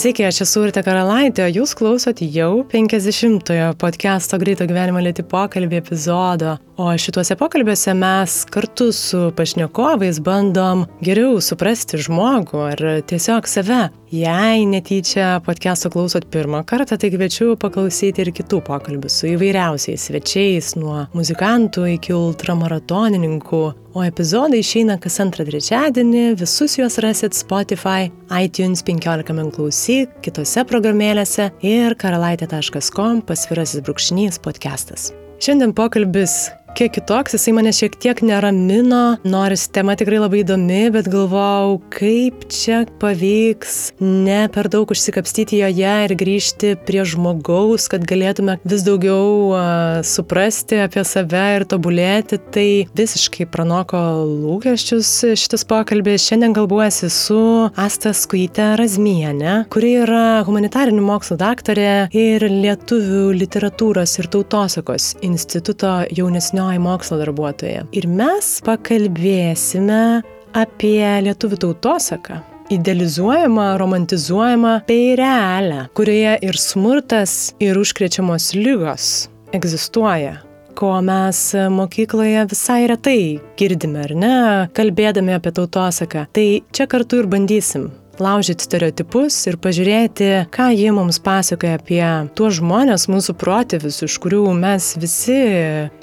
Sveiki, aš esu Urte Karalaitė, jūs klausot jau 50-ojo podcast'o Greito gyvenimo lėti pokalbį epizodo. O šituose pokalbiuose mes kartu su pašnekovais bandom geriau suprasti žmogų ar tiesiog save. Jei netyčia podcast'o klausot pirmą kartą, tai kviečiu paklausyti ir kitų pokalbių su įvairiausiais svečiais, nuo muzikantų iki ultramaratonininkų. O epizodai išeina kas antrą trečiadienį, visus juos rasit Spotify, iTunes 15 min klausyk, kitose programėlėse ir karalaitė.com pasvirasis brūkšnys podcastas. Šiandien pokalbis kiek kitoks, jisai mane šiek tiek neramino, nors tema tikrai labai įdomi, bet galvojau, kaip čia pavyks ne per daug užsikapstyti joje ir grįžti prie žmogaus, kad galėtume vis daugiau uh, suprasti apie save ir tobulėti. Tai visiškai pranoko lūkesčius šitas pokalbis. Šiandien kalbuosi su Asta Skuite Razmienė, kuri yra humanitarinių mokslų daktarė ir lietuvių literatūros ir tautosakos instituto jaunesnio jaunoji mokslo darbuotoja. Ir mes pakalbėsime apie lietuvių tautosaką. Idealizuojama, romantizuojama bei realią, kurioje ir smurtas, ir užkrečiamos lygos egzistuoja ko mes mokykloje visai retai girdime, ar ne, kalbėdami apie tautosaką. Tai čia kartu ir bandysim laužyti stereotipus ir pažiūrėti, ką jie mums pasakoja apie tuos žmonės, mūsų protėvius, iš kurių mes visi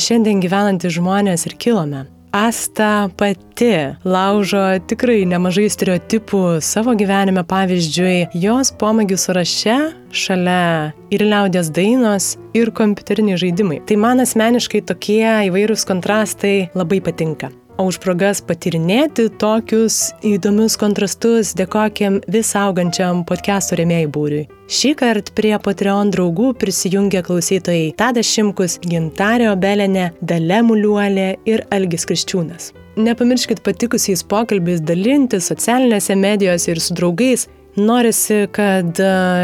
šiandien gyvenantys žmonės ir kilome. Asta pati laužo tikrai nemažai stereotipų savo gyvenime, pavyzdžiui, jos pomėgių sąraše šalia ir liaudės dainos, ir kompiuteriniai žaidimai. Tai man asmeniškai tokie įvairūs kontrastai labai patinka. O už progas patirinėti tokius įdomius kontrastus dėkokim vis augančiam podcast'o remėjai būriui. Šį kartą prie Patreon draugų prisijungė klausytojai Tadas Šimkus, Gintarė Obelenė, Dale Muliuolė ir Algis Kriščiūnas. Nepamirškit patikusiais pokalbiais dalinti socialinėse medijose ir su draugais, norisi, kad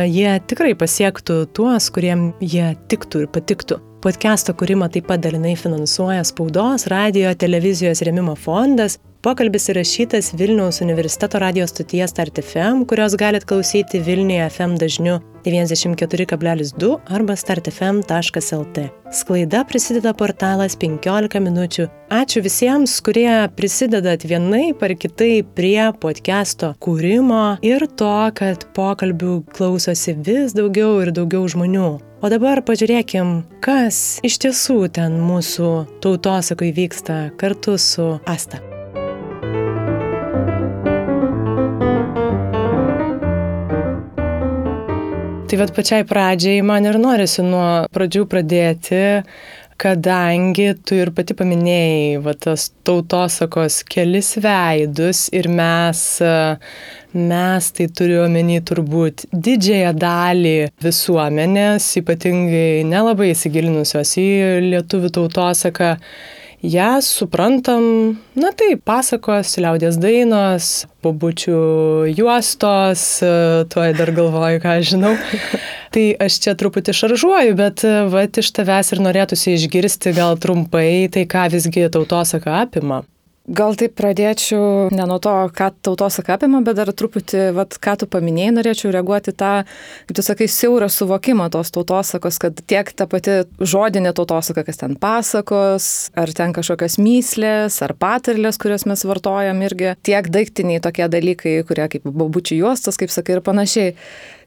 jie tikrai pasiektų tuos, kuriem jie tiktų ir patiktų. Podcast'o kūrimą taip pat dalinai finansuoja spaudos, radio, televizijos remimo fondas. Pokalbis įrašytas Vilniaus universiteto radio stoties Start FM, kurios galite klausyti Vilniuje FM dažniu 94,2 arba startfm.lt. Sklaida prisideda portalas 15 minučių. Ačiū visiems, kurie prisidedat vienaip ar kitaip prie podcast'o kūrimo ir to, kad pokalbių klausosi vis daugiau ir daugiau žmonių. O dabar pažiūrėkim, kas iš tiesų ten mūsų tautosakai vyksta kartu su Asta. Tai vad pačiai pradžiai man ir norisi nuo pradžių pradėti, kadangi tu ir pati paminėjai va, tas tautosakos kelis veidus ir mes, mes tai turiu omeny turbūt didžiąją dalį visuomenės, ypatingai nelabai įsigilinusios į lietuvių tautosaką, ją suprantam, na taip, pasakos, liaudės dainos, bobučių juostos, tuoj dar galvoju, ką žinau. tai aš čia truputį šaržuoju, bet va iš tavęs ir norėtųsi išgirsti gal trumpai, tai ką visgi tautosaka apima. Gal taip pradėčiau ne nuo to, ką tautosaka apima, bet dar truputį, vat, ką tu paminėjai, norėčiau reaguoti tą, kaip tu sakai, siaurą suvokimą tos tautosakos, kad tiek ta pati žodinė tautosaka, kas ten pasakos, ar ten kažkokios myslės, ar patarlės, kurias mes vartojam irgi, tiek daiktiniai tokie dalykai, kurie kaip babučių juostas, kaip sakai, ir panašiai.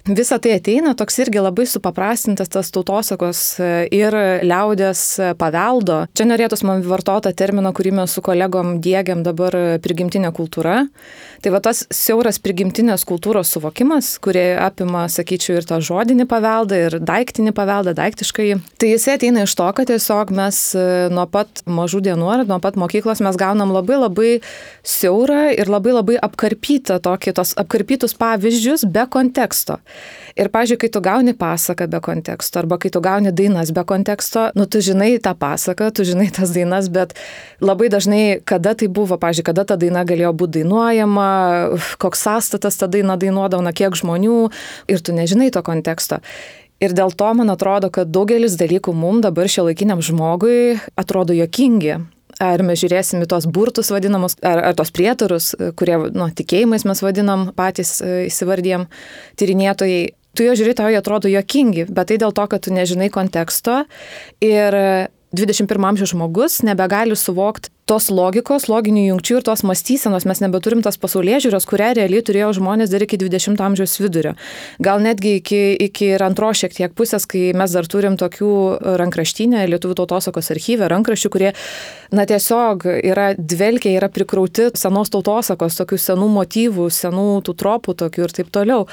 Visa tai ateina toks irgi labai supaprastintas tas tautosakos e, ir liaudės paveldo. Čia norėtus man vartota termino, kurį mes su kolegom dėgiam dabar prigimtinė kultūra. Tai va tas siauras prigimtinės kultūros suvokimas, kurie apima, sakyčiau, ir tą žodinį paveldą, ir daiktinį paveldą, daiktiškai. Tai jisai ateina iš to, kad tiesiog mes e, nuo pat mažų dienų ar nuo pat mokyklos mes gaunam labai labai siaurą ir labai labai apkarpytą tokį, tos apkarpytus pavyzdžius be konteksto. Ir, pažiūrėjau, kai tu gauni pasaką be konteksto, arba kai tu gauni dainas be konteksto, nu tu žinai tą pasaką, tu žinai tas dainas, bet labai dažnai, kada tai buvo, pažiūrėjau, kada ta daina galėjo būti dainuojama, koks sąstatas ta daina dainuodavo, na kiek žmonių, ir tu nežinai to konteksto. Ir dėl to man atrodo, kad daugelis dalykų mums dabar šio laikiniam žmogui atrodo jokingi ar mes žiūrėsim į tos burtus vadinamus, ar, ar tos prietarus, kurie, nu, tikėjimais mes vadinam patys e, įsivardėm tyrinėtojai. Tu jo žiūri, tau jie atrodo jokingi, bet tai dėl to, kad tu nežinai konteksto ir 21 amžiaus žmogus nebegali suvokti tos logikos, loginių jungčių ir tos mąstysenos mes nebeturim tos pasaulyje žiūros, kurią realiai turėjo žmonės dar iki 20 amžiaus vidurio. Gal netgi iki, iki ir antros šiek tiek pusės, kai mes dar turim tokių rankraštinę Lietuvų tautosakos archyvę rankraščių, kurie, na tiesiog yra dvelkia, yra prikrauti senos tautosakos, tokių senų motyvų, senų tų tropų tokių ir taip toliau.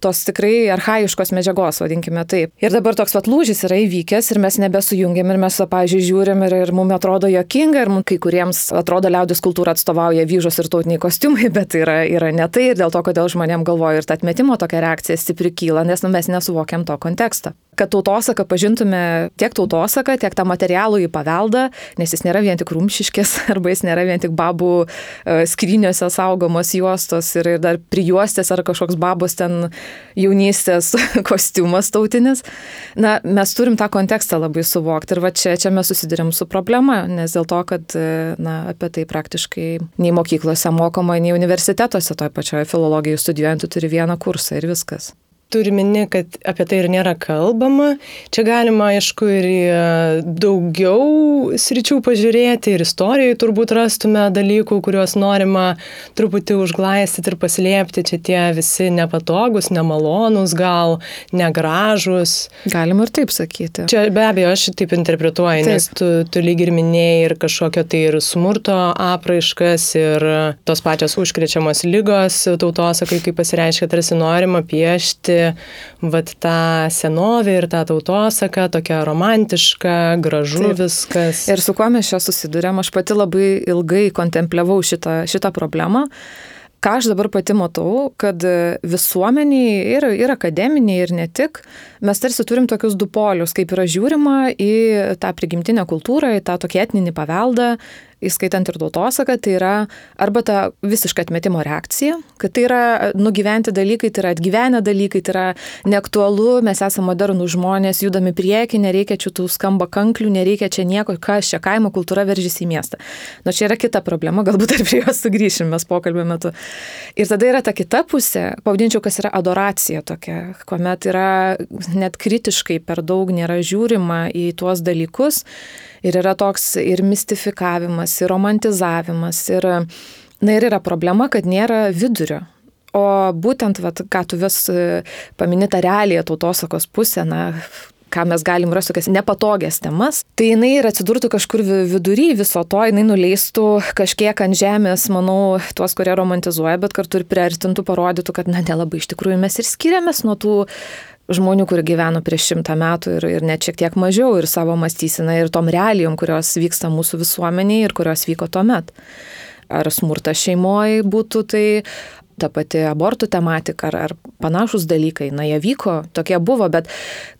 Tos tikrai arhaiškos medžiagos, vadinkime taip. Ir dabar toks pat lūžis yra įvykęs ir mes nebesujungiam ir mes, pavyzdžiui, žiūrim ir, ir mums atrodo jokinga ir mums kai kurie kuriems atrodo liaudės kultūra atstovauja vyžos ir tautiniai kostiumai, bet yra, yra ne tai ir dėl to, kodėl žmonėm galvoju ir ta atmetimo tokia reakcija stipri kyla, nes nu, mes nesuvokiam to konteksto kad tautosaką pažintume tiek tautosaką, tiek tą materialų į paveldą, nes jis nėra vien tik rumšiškės, arba jis nėra vien tik babų e, skryniuose saugomos juostos ir dar prijuostės ar kažkoks babos ten jaunystės kostiumas tautinis. Na, mes turim tą kontekstą labai suvokti ir va čia, čia mes susidurėm su problema, nes dėl to, kad e, na, apie tai praktiškai nei mokyklose mokoma, nei universitetuose toj pačioje filologijų studijuojant turi vieną kursą ir viskas turi mini, kad apie tai ir nėra kalbama. Čia galima, aišku, ir daugiau sričių pažiūrėti, ir istorijoje turbūt rastume dalykų, kuriuos norima truputį užglaistyti ir paslėpti. Čia tie visi nepatogus, nemalonus, gal negražus. Galima ir taip sakyti. Čia be abejo, aš taip interpretuoju, taip. nes tu, tu lyg ir minėjai ir kažkokio tai ir smurto apraiškas, ir tos pačios užkrečiamos lygos tautosakai, kaip pasireiškia, tarsi norima piešti vat tą senovę ir tą tautosaką, tokia romantiška, gražu Taip. viskas. Ir su kuo mes čia susidurėm, aš pati labai ilgai kontempliavau šitą, šitą problemą. Ką aš dabar pati matau, kad visuomeniai ir, ir akademiniai, ir ne tik, mes tarsi turim tokius du polius, kaip yra žiūrima į tą prigimtinę kultūrą, į tą tokį etninį paveldą įskaitant ir tautosaką, tai yra arba ta visiška atmetimo reakcija, kad tai yra nugyventi dalykai, tai yra atgyvenę dalykai, tai yra neaktualu, mes esame modernų žmonės, judami prieki, nereikia čia tų skamba kanklių, nereikia čia nieko, kas čia kaimo kultūra veržys į miestą. Na, čia yra kita problema, galbūt ir prie jos sugrįšim mes pokalbio metu. Ir tada yra ta kita pusė, pavadinčiau, kas yra adoracija tokia, kuomet yra net kritiškai per daug nėra žiūrima į tuos dalykus ir yra toks ir mistifikavimas, ir romantizavimas, ir, na ir yra problema, kad nėra vidurio. O būtent, vat, ką tu vis paminėta realiją tautosakos pusę, na, ką mes galim rasti tokias nepatogias temas, tai jinai ir atsidurtų kažkur vidury viso to, jinai nuleistų kažkiek ant žemės, manau, tuos, kurie romantizuoja, bet kartu ir priartintų, parodytų, kad, na, nelabai iš tikrųjų mes ir skiriamės nuo tų žmonių, kurie gyveno prieš šimtą metų ir, ir net šiek tiek mažiau ir savo mąstyseną ir tom realijom, kurios vyksta mūsų visuomeniai ir kurios vyko tuo met. Ar smurtas šeimoje būtų tai ta pati abortų tematika ar, ar panašus dalykai, na jie vyko, tokie buvo, bet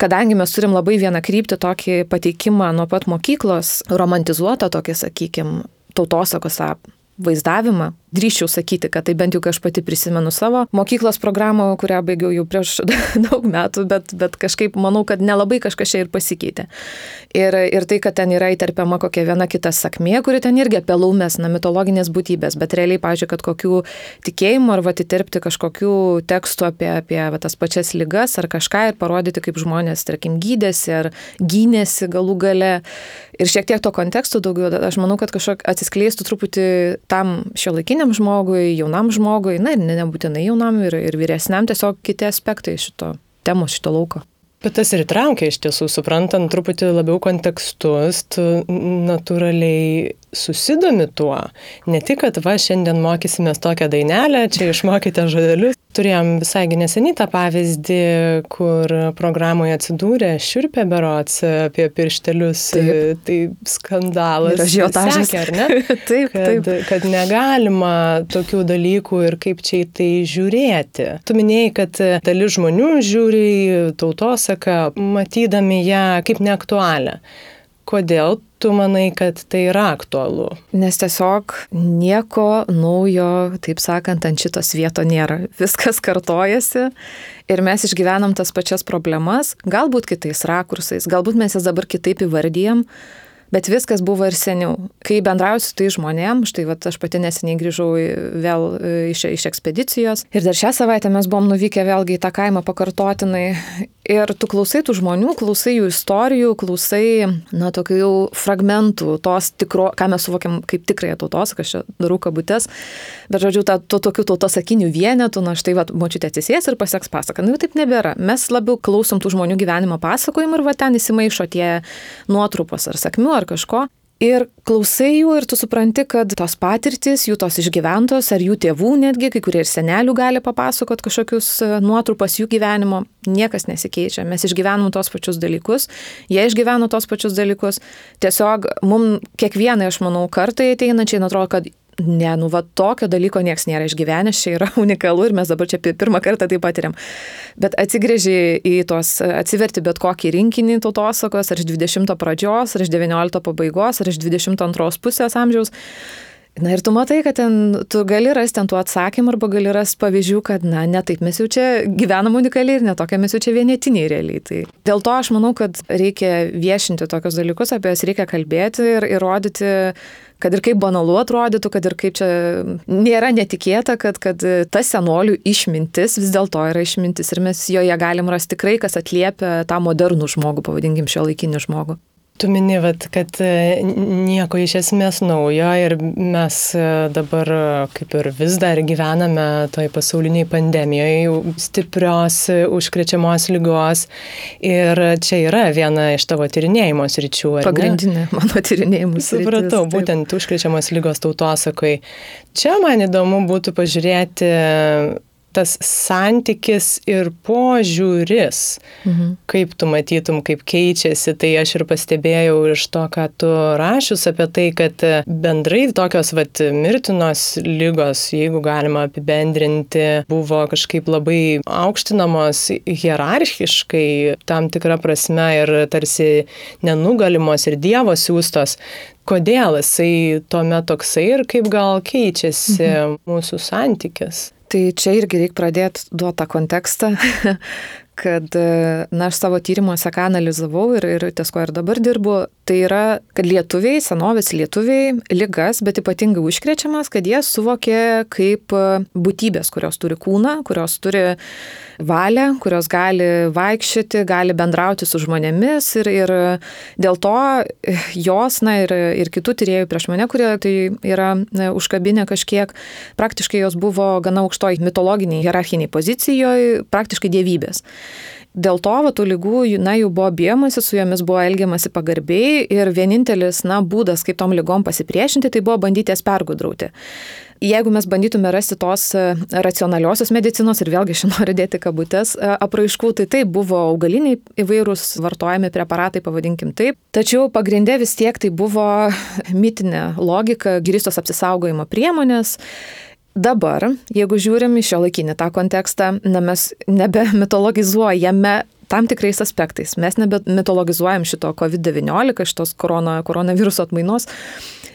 kadangi mes turim labai vieną kryptį tokį pateikimą nuo pat mokyklos, romantizuotą tokį, sakykime, tautosakos vaizdavimą, drįščiau sakyti, kad tai bent jau, kai aš pati prisimenu savo mokyklos programą, kurią baigiau jau prieš daug metų, bet, bet kažkaip manau, kad nelabai kažkas čia ir pasikeitė. Ir, ir tai, kad ten yra įterpiama kokia viena kita sakmė, kuri ten irgi apie laumės, na, mitologinės būtybės, bet realiai, pažiūrėjau, kad kokių tikėjimų ar atitirpti kažkokių tekstų apie, apie va, tas pačias lygas ar kažką ir parodyti, kaip žmonės, tarkim, gydėsi ar gynėsi galų gale. Ir šiek tiek to konteksto daugiau, aš manau, kad kažkaip atsiskleistų truputį tam šiuolaikiniam žmogui, jaunam žmogui, na ir ne, nebūtinai jaunam ir, ir vyresniam, tiesiog kiti aspektai šito temos, šito lauko. Bet tas ir traukia iš tiesų, suprantant truputį labiau kontekstus, tu natūraliai susidomi tuo. Ne tik, kad va, šiandien mokysimės tokią dainelę, čia išmokite žodelius, Turėjom visai neseniai tą pavyzdį, kur programoje atsidūrė šiurpė berots apie pirštelius. Taip. Tai skandalas. Ir žiotažas. Ar ne? taip, kad, taip. Kad negalima tokių dalykų ir kaip čia į tai žiūrėti. Tu minėjai, kad dalis žmonių žiūri tautosaką, matydami ją kaip neaktualią. Kodėl tu manai, kad tai yra aktualu? Nes tiesiog nieko naujo, taip sakant, ant šitos vieto nėra. Viskas kartojasi ir mes išgyvenam tas pačias problemas, galbūt kitais rakursais, galbūt mes jas dabar kitaip įvardyjam, Bet viskas buvo ir seniau. Kai bendrauju su tai žmonėm, štai va, aš pati neseniai grįžau vėl e, iš, iš ekspedicijos ir dar šią savaitę mes buvom nuvykę vėlgi į tą kaimą pakartotinai. Ir tu klausai tų žmonių, klausai jų istorijų, klausai, na, tokių jau fragmentų, tos tikro, ką mes suvokiam kaip tikrąją tautos, kas čia darau kabutės, bet žodžiu, ta, to tokių tautosakinių vienetų, na, štai, va, močiutė atsisės ir pasieks pasaką. Na, nu, taip nebėra. Mes labiau klausom tų žmonių gyvenimo pasakojimų ir va ten įsimaišo tie nuotrupos ar sakmių ar kažko. Ir klausai jų ir tu supranti, kad tos patirtis, jų tos išgyventos, ar jų tėvų netgi, kai kurie ir senelių gali papasakot kažkokius e, nuotrupas jų gyvenimo, niekas nesikeičia. Mes išgyvenom tos pačius dalykus, jie išgyveno tos pačius dalykus. Tiesiog mums kiekvienai, aš manau, kartai ateinančiai, atrodo, kad ne, nu va tokio dalyko niekas nėra išgyvenęs, čia yra unikalu ir mes dabar čia pirmą kartą tai patiriam. Bet atsigrėži į tos, atsiverti bet kokį rinkinį tautosakos, ar iš 20 pradžios, ar iš 19 pabaigos, ar iš 22 pusės amžiaus. Na ir tu matai, kad ten tu gali rasti ant tų atsakymų arba gali rasti pavyzdžių, kad, na, ne taip mes jau čia gyvenam unikaliai ir netokia mes jau čia vienetiniai realiai. Tai dėl to aš manau, kad reikia viešinti tokius dalykus, apie jas reikia kalbėti ir įrodyti kad ir kaip banalu atrodytų, kad ir kaip čia nėra netikėta, kad, kad ta senolių išmintis vis dėlto yra išmintis ir mes joje galim rasti tikrai, kas atliepia tą modernų žmogų, pavadinkim šio laikinį žmogų. Tu mini, vat, kad e, nieko iš esmės naujo ir mes e, dabar e, kaip ir vis dar gyvename toj pasauliniai pandemijoje stiprios užkrečiamos lygos ir čia yra viena iš tavo tyrinėjimo sričių. Pagrindinė mano tyrinėjimų sritis. Supratau, būtent užkrečiamos lygos tautosakai. Čia man įdomu būtų pažiūrėti tas santykis ir požiūris, mhm. kaip tu matytum, kaip keičiasi, tai aš ir pastebėjau iš to, ką tu rašius apie tai, kad bendrai tokios vat, mirtinos lygos, jeigu galima apibendrinti, buvo kažkaip labai aukštinamos hierarchiškai tam tikrą prasme ir tarsi nenugalimos ir Dievo siūstos kodėl jisai tuomet toksai ir kaip gal keičiasi mhm. mūsų santykis. Tai čia irgi reikia pradėti duoti tą kontekstą, kad, na, aš savo tyrimuose ką analizavau ir, ir ties ko ir dabar dirbu, tai yra, kad lietuviai, senovės lietuviai, lygas, bet ypatingai užkrečiamas, kad jie suvokė kaip būtybės, kurios turi kūną, kurios turi valią, kurios gali vaikščioti, gali bendrauti su žmonėmis ir, ir dėl to jos, na ir, ir kitų tyriejų prieš mane, kurie tai yra užkabinę kažkiek, praktiškai jos buvo gana aukštoj mitologiniai, hierarchiniai pozicijoje, praktiškai dievybės. Dėl to va, tų lygų, na, jų buvo bijomasi, su jomis buvo elgiamasi pagarbiai ir vienintelis, na, būdas, kaip tom lygom pasipriešinti, tai buvo bandyti jas pergudrauti. Jeigu mes bandytume rasti tos e, racionaliosios medicinos ir vėlgi aš noriu dėti kabutės e, apraiškų, tai taip buvo augaliniai įvairūs vartojami preparatai, pavadinkim taip. Tačiau pagrindė vis tiek tai buvo mitinė logika, grįstos apsisaugojimo priemonės. Dabar, jeigu žiūrim į šio laikinį tą kontekstą, na, mes nebe mitologizuojame tam tikrais aspektais. Mes nebe mitologizuojam šito COVID-19, šitos korona, koronaviruso atmainos,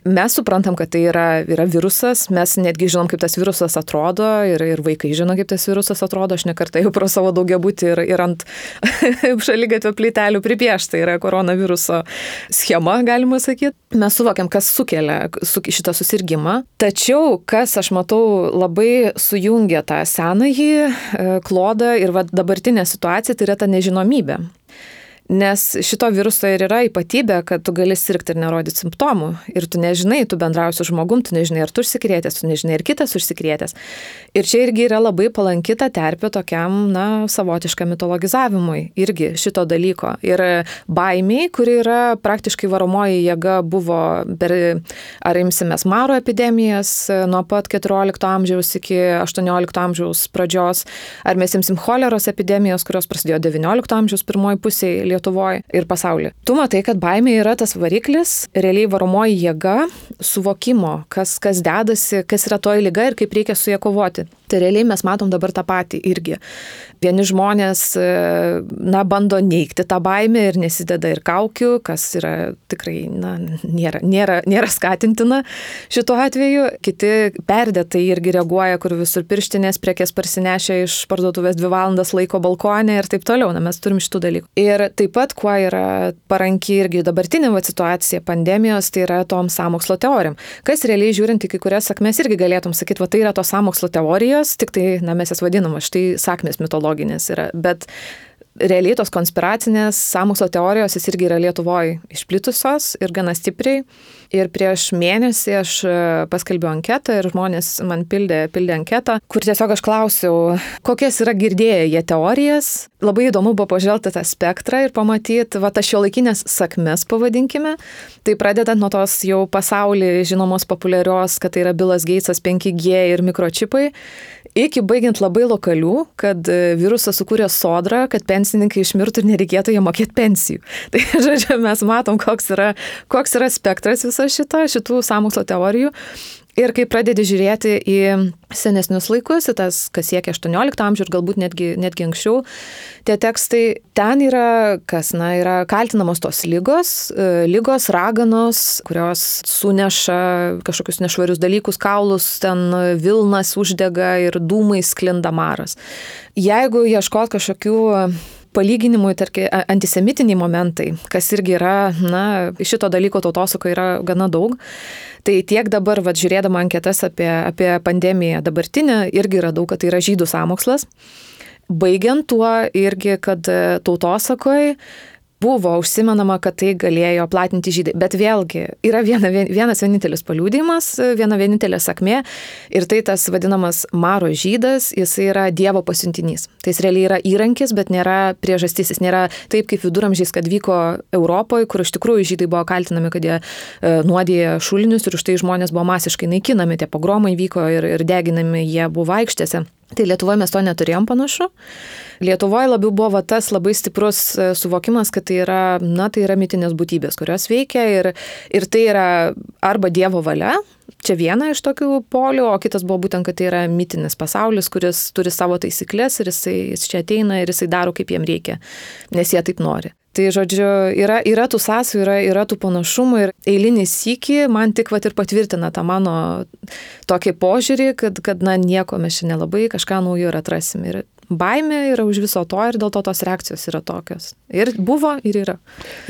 Mes suprantam, kad tai yra, yra virusas, mes netgi žinom, kaip tas virusas atrodo ir, ir vaikai žino, kaip tas virusas atrodo. Aš nekartą jau pro savo daugia būti ir, ir ant šalygatvio plytelių pripiešta yra koronaviruso schema, galima sakyti. Mes suvokiam, kas sukelia šitą susirgymą. Tačiau, kas aš matau labai sujungia tą senąjį e, klodą ir dabartinę situaciją, tai yra ta nežinomybė. Nes šito viruso ir yra ypatybė, kad tu gali sirgti ir nerodyti simptomų. Ir tu nežinai, tu bendrauji su žmogum, tu nežinai, ar tu užsikrėtęs, tu nežinai, ar kitas užsikrėtęs. Ir čia irgi yra labai palankita terpė tokiam, na, savotiškam mitologizavimui irgi šito dalyko. Ir baimiai, kuri yra praktiškai varomoji jėga, buvo per, ar imsimės maro epidemijas nuo pat 14 amžiaus iki 18 amžiaus pradžios, ar mes imsim choleros epidemijos, kurios prasidėjo 19 amžiaus pirmoji pusėje Lietuvoje ir pasaulyje. Tu matai, kad baimė yra tas variklis, realiai varomoji jėga suvokimo, kas, kas dedasi, kas yra toji lyga ir kaip reikia su ją kovoti. Tai realiai mes matom dabar tą patį irgi. Vieni žmonės, e, na, bando neikti tą baimę ir nesideda ir kaukių, kas yra tikrai, na, nėra, nėra, nėra skatintina šituo atveju. Kiti perdėtai irgi reaguoja, kur visur pirštinės prekės parsinešia iš parduotuvės dvi valandas laiko balkonė ir taip toliau. Na, mes turim šitų dalykų. Ir taip pat, kuo yra paranki irgi dabartinė situacija pandemijos, tai yra tom samokslo teorijom. Kas realiai žiūrint į kai kurias sakmes irgi galėtum sakyti, va tai yra tos samokslo teorijos, tik tai, na, mes jas vadinam, štai sakmės mitologinės yra, bet realiai tos konspiracinės samokslo teorijos jis irgi yra Lietuvoje išplitusios ir gana stipriai. Ir prieš mėnesį aš e, paskelbiau anketą ir žmonės man pildė, pildė anketą, kur tiesiog aš klausiau, kokias yra girdėję jie teorijas. Labai įdomu buvo pažvelgti tą spektrą ir pamatyti, va, tas šio laikinės sakmes pavadinkime. Tai pradedant nuo tos jau pasaulį žinomos populiarios, kad tai yra Bilas Geitsas 5G ir mikročipai iki baigiant labai lokalių, kad e, virusą sukūrė sodra, kad pensininkai išmirtų ir nereikėtų jiem mokėti pensijų. Tai, žodžiu, mes matom, koks yra, koks yra spektras viso šito, šitų samokslo teorijų. Ir kai pradedi žiūrėti į senesnius laikus, į tas, kas siekia 18 amžių ir galbūt netgi, netgi anksčiau, tie tekstai, ten yra, kas, na, yra kaltinamos tos lygos, e, lygos, raganos, kurios suneša kažkokius nešvarius dalykus, kaulus, ten Vilnas uždega ir dūmai sklinda maras. Jeigu ieškot kažkokių palyginimui, tarkim, antisemitiniai momentai, kas irgi yra, na, šito dalyko tautosako yra gana daug. Tai tiek dabar, va, žiūrėdama anketas apie, apie pandemiją dabartinę, irgi radau, kad tai yra žydų samokslas. Baigiant tuo irgi, kad tautosakoje buvo užsimenama, kad tai galėjo platinti žydai. Bet vėlgi yra viena, vienas vienintelis paliūdimas, viena vienintelė sakmė ir tai tas vadinamas Maro žydas, jis yra Dievo pasiuntinys. Tai jis realiai yra įrankis, bet nėra priežastis, jis nėra taip kaip viduramžiais, kad vyko Europoje, kur iš tikrųjų žydai buvo kaltinami, kad jie e, nuodė šulinius ir už tai žmonės buvo masiškai naikinami, tie pogromai vyko ir, ir deginami jie buvo aikštėse. Tai Lietuvoje mes to neturėjom panašu. Lietuvoje labiau buvo tas labai stiprus e, suvokimas, kad tai yra, na, tai yra mitinės būtybės, kurios veikia ir, ir tai yra arba Dievo valia, čia viena iš tokių polių, o kitas buvo būtent, kad tai yra mitinis pasaulis, kuris turi savo taisyklės ir jisai, jis čia ateina ir jisai daro, kaip jiem reikia, nes jie taip nori. Tai žodžiu, yra, yra tų sąsų, yra, yra tų panašumų ir eilinį sykį man tik vat ir patvirtina tą mano tokį požiūrį, kad, kad na, nieko mes čia nelabai kažką naujo ir atrasim. Ir baimė yra už viso to ir dėl to tos reakcijos yra tokios. Ir buvo, ir yra.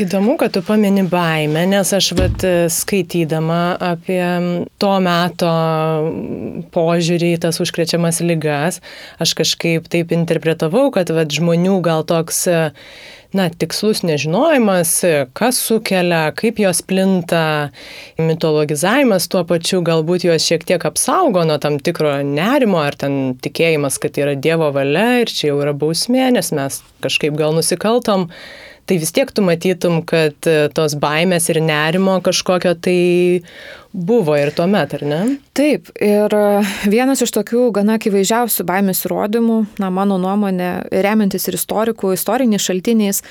Įdomu, kad tu pamini baimę, nes aš vat, skaitydama apie to meto požiūrį į tas užkrečiamas lygas, aš kažkaip taip interpretavau, kad vat, žmonių gal toks na, tikslus nežinojimas, kas sukelia, kaip jos plinta, mitologizavimas tuo pačiu galbūt juos šiek tiek apsaugo nuo tam tikro nerimo ar ten tikėjimas, kad yra Dievo valia ir čia jau yra bausmė, nes mes kažkaip gal nusikaltom tai vis tiek tu matytum, kad e, tos baimės ir nerimo kažkokio tai buvo ir tuo metu, ar ne? Taip, ir e, vienas iš tokių gana akivaizdžiausių baimės įrodymų, na, mano nuomonė, remiantis ir istorikų, istoriniais šaltiniais,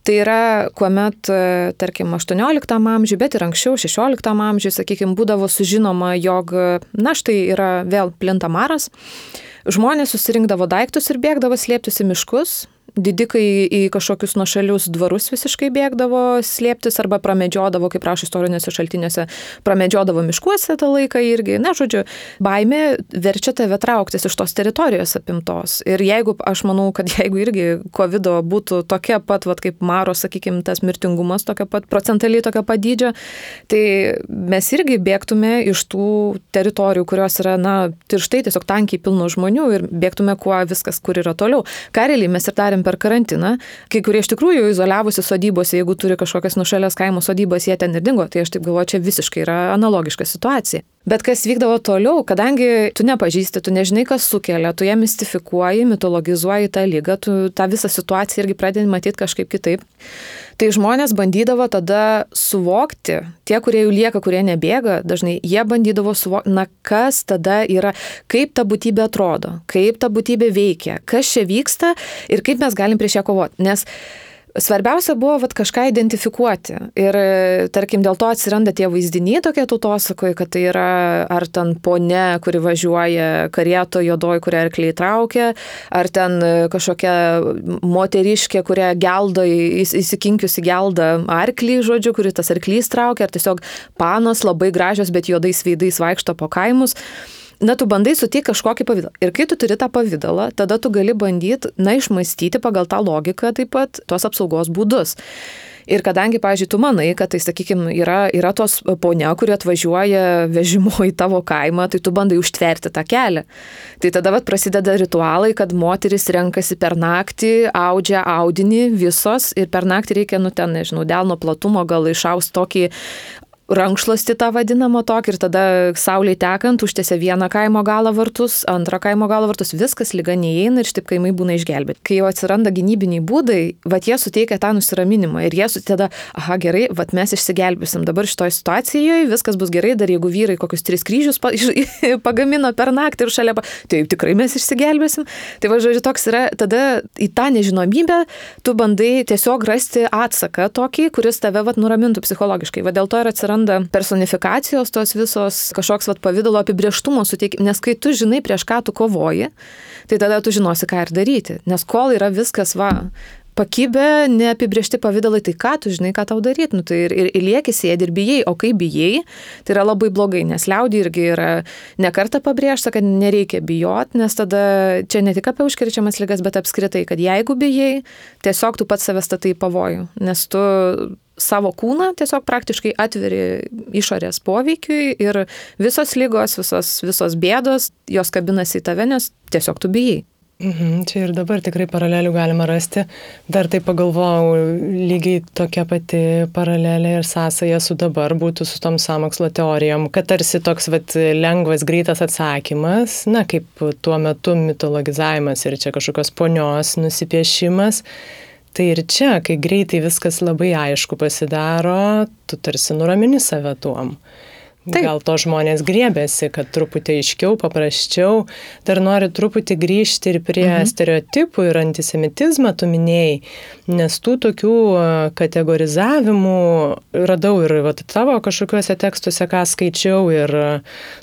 Tai yra, kuomet, e, tarkim, 18 amžiuje, bet ir anksčiau, 16 amžiuje, sakykime, būdavo sužinoma, jog, na štai yra vėl plintamaras, žmonės susirinkdavo daiktus ir bėgdavo slėptis į miškus, didikai į kažkokius nuošalius dvarus visiškai bėgdavo slėptis arba pramedžiodavo, kaip rašo istorinėse šaltinėse, pramedžiodavo miškuose tą laiką irgi. Na, žodžiu, baimė verčia tave trauktis iš tos teritorijos apimtos. Ir jeigu, aš manau, kad jeigu irgi COVID būtų tokia pat, vat, kaip Maro, sakykime, tas mirtingumas, tokia pat procentaliai tokia pat dydžio, tai mes irgi bėgtume iš tų teritorijų, kurios yra, na, tirštai tiesiog tankiai pilno žmonių ir bėgtume kuo viskas, kur yra toliau. Kareliai mes ir darėm matėm per karantiną, kai kurie iš tikrųjų izoliavusi sodybose, jeigu turi kažkokias nušalės kaimo sodybas, jie ten ir dingo, tai aš taip galvoju, čia visiškai yra analogiška situacija. Bet kas vykdavo toliau, kadangi tu nepažįsti, tu nežinai, kas sukelia, tu ją mistifikuoji, mitologizuoji tą lygą, tu tą visą situaciją irgi pradedi matyti kažkaip kitaip. Tai žmonės bandydavo tada suvokti, tie, kurie jau lieka, kurie nebėga, dažnai jie bandydavo suvokti, na kas tada yra, kaip ta būtybė atrodo, kaip ta būtybė veikia, kas čia vyksta ir kaip mes galim prieš ją kovoti. Nes Svarbiausia buvo vat, kažką identifikuoti. Ir, tarkim, dėl to atsiranda tie vaizdiniai tokie tautosakoje, kad tai yra ar ten ponė, kuri važiuoja karieto jodoji, kurią arkliai traukia, ar ten kažkokia moteriškė, kurią geldo, įsikinkiusi gelda arklį, žodžiu, kuri tas arklys traukia, ar tiesiog panos labai gražios, bet juodais veidais vaikšto po kaimus na, tu bandai suteikti kažkokį pavydalą. Ir kai tu turi tą pavydalą, tada tu gali bandyti, na, išmastyti pagal tą logiką taip pat tos apsaugos būdus. Ir kadangi, pažiūrėjau, tu manai, kad tai, sakykime, yra, yra tos ponia, kuri atvažiuoja vežimu į tavo kaimą, tai tu bandai užtverti tą kelią. Tai tada vat, prasideda ritualai, kad moteris renkasi per naktį, audžia audinį visos ir per naktį reikia, nu ten, nežinau, delno platumo gal išaus tokį rankšluostį tą vadinamą tokį ir tada saulė tekant užtėse vieną kaimo galą vartus, antrą kaimo galą vartus, viskas lyga neįeina ir šitaip kaimai būna išgelbėti. Kai jau atsiranda gynybiniai būdai, va jie suteikia tą nusiraminimą ir jie tada, aha gerai, va mes išsigelbėsim dabar šitoje situacijoje, viskas bus gerai, dar jeigu vyrai kokius tris kryžius pagamino per naktį ir šalia, tai tikrai mes išsigelbėsim. Tai va, žodžiu, toks yra, tada į tą nežinomybę tu bandai tiesiog rasti atsaką tokį, kuris tave va nuramintų psichologiškai. Va dėl to ir atsiranda atsiranda personifikacijos tos visos, kažkoks vat pavydalo apibrieštumo suteikimas, nes kai tu žinai, prieš ką tu kovoji, tai tada tu žinosi, ką ir daryti. Nes kol yra viskas, va, pakibę, neapibriešti pavydalai, tai ką tu žinai, ką tau daryti, nu, tai ir, ir, ir lieki sėdi ir bijai, o kai bijai, tai yra labai blogai, nes liaudį irgi yra nekarta pabrėžta, kad nereikia bijot, nes tada čia ne tik apie užkirčiamas lygas, bet apskritai, kad jeigu bijai, tiesiog tu pats savęs statai pavojų, nes tu savo kūną tiesiog praktiškai atveri išorės poveikiui ir visos lygos, visos, visos bėdos, jos kabinasi į tave, nes tiesiog tu bijai. Mhm, čia ir dabar tikrai paralelių galima rasti. Dar tai pagalvojau, lygiai tokia pati paralelė ir sąsaja su dabar būtų su tom samokslo teorijom, kad tarsi toks vat, lengvas, greitas atsakymas, na kaip tuo metu mitologizavimas ir čia kažkokios ponios nusipiešimas Tai ir čia, kai greitai viskas labai aišku pasidaro, tu tarsi nuramini save tuom. Taip. Gal to žmonės griebėsi, kad truputį aiškiau, paprasčiau. Dar noriu truputį grįžti ir prie mhm. stereotipų ir antisemitizmą tu minėjai, nes tų tokių kategorizavimų radau ir vat, tavo kažkokiuose tekstuose, ką skaičiau ir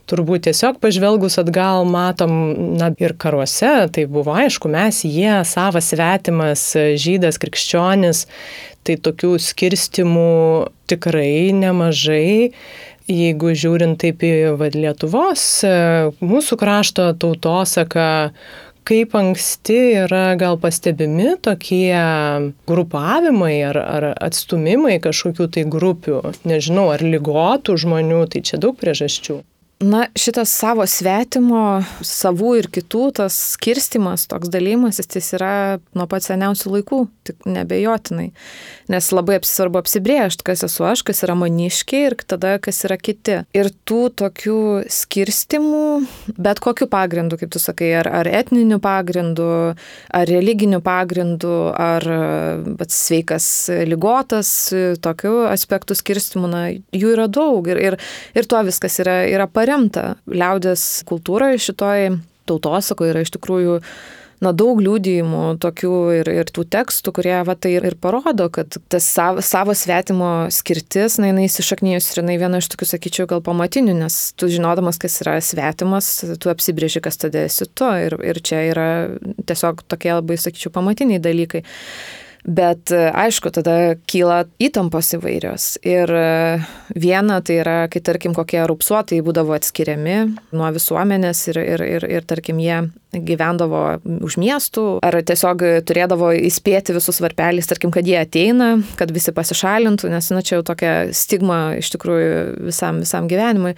turbūt tiesiog pažvelgus atgal matom, na ir karuose, tai buvo aišku, mes jie, savas svetimas, žydas, krikščionis, tai tokių skirstimų tikrai nemažai jeigu žiūrint taip į vad, Lietuvos, e, mūsų krašto tautosaka, kaip anksti yra gal pastebimi tokie grupavimai ar, ar atstumimai kažkokių tai grupių, nežinau, ar lygotų žmonių, tai čia daug priežasčių. Na, šitas savo svetimo, savų ir kitų, tas skirstimas, toks dalymas, jis yra nuo pat seniausių laikų, tik nebejotinai. Nes labai svarbu apsibriežti, kas esu aš, kas yra maniškiai ir tada, kas yra kiti. Ir tų tokių skirstimų, bet kokiu pagrindu, kaip tu sakai, ar, ar etniniu pagrindu, ar religiniu pagrindu, ar sveikas, lygotas, tokių aspektų skirstimų, na, jų yra daug ir, ir, ir tuo viskas yra, yra paremta paremta liaudės kultūroje šitoj tautosakoje yra iš tikrųjų na, daug liūdėjimų tokių ir, ir tų tekstų, kurie va, tai ir, ir parodo, kad tas savo, savo svetimo skirtis, na, jinai įsišaknyjus ir jinai viena iš tokių, sakyčiau, gal pamatinių, nes tu žinodamas, kas yra svetimas, tu apsibrėži, kas tada esi tu ir, ir čia yra tiesiog tokie labai, sakyčiau, pamatiniai dalykai. Bet e, aišku, tada kyla įtampos įvairios. Ir e, viena tai yra, kai tarkim kokie rupsuotai būdavo atskiriami nuo visuomenės ir, ir, ir, ir tarkim jie gyvendavo už miestų, ar tiesiog turėdavo įspėti visus varpeliais, tarkim, kad jie ateina, kad visi pasišalintų, nes, na, čia jau tokia stigma iš tikrųjų visam, visam gyvenimui.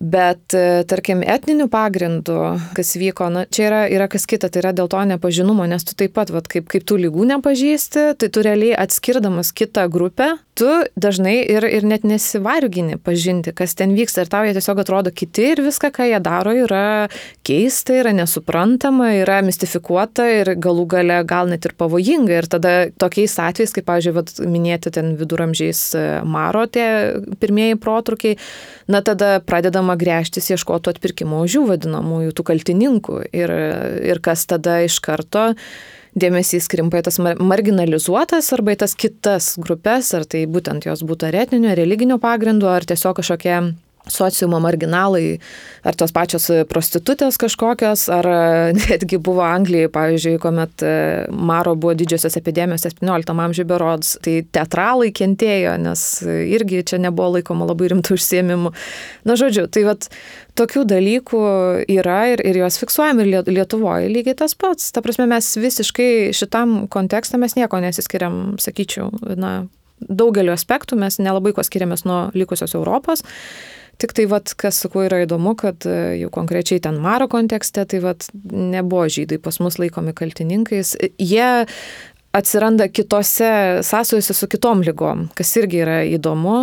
Bet, e, tarkim, etniniu pagrindu, kas vyko, na, čia yra, yra kas kita, tai yra dėl to nepažinumo, nes tu taip pat, vat, kaip, kaip tų lygų nepažįsti, tai tu realiai atskirdamas kitą grupę, tu dažnai ir, ir net nesivargini pažinti, kas ten vyksta ir tau jie tiesiog atrodo kiti ir viską, ką jie daro, yra keista, yra nesuprantama, yra mistifikuota ir galų gale gal net ir pavojinga. Ir tada tokiais atvejais, kaip, pavyzdžiui, vat, minėti ten viduramžiais e, maro tie pirmieji protrukiai, na tada pradedam žinoma, grėžtis ieškotų atpirkimo už jų vadinamųjų tų kaltininkų. Ir, ir kas tada iš karto dėmesys krimpa į tas marginalizuotas arba į tas kitas grupės, ar tai būtent jos būtų ar etninio, religinio pagrindo, ar tiesiog kažkokie sociumo marginalai, ar tos pačios prostitutės kažkokios, ar netgi buvo Anglijai, pavyzdžiui, kuomet e, Maro buvo didžiosios epidemijos 17 amžiuje berods, tai teatralai kentėjo, nes irgi čia nebuvo laikoma labai rimtų užsiemimų. Na, žodžiu, tai vad tokių dalykų yra ir, ir juos fiksuojam ir Lietuvoje lygiai tas pats. Ta prasme, mes visiškai šitam kontekstą mes nieko nesiskiriam, sakyčiau, na, daugeliu aspektų mes nelabai ko skiriamės nuo likusios Europos. Tik tai, vat, kas su kuo yra įdomu, kad e, jau konkrečiai ten Maro kontekste, tai vat, nebuvo žydai pas mus laikomi kaltininkais. Jie atsiranda kitose sąsojose su kitom lygom, kas irgi yra įdomu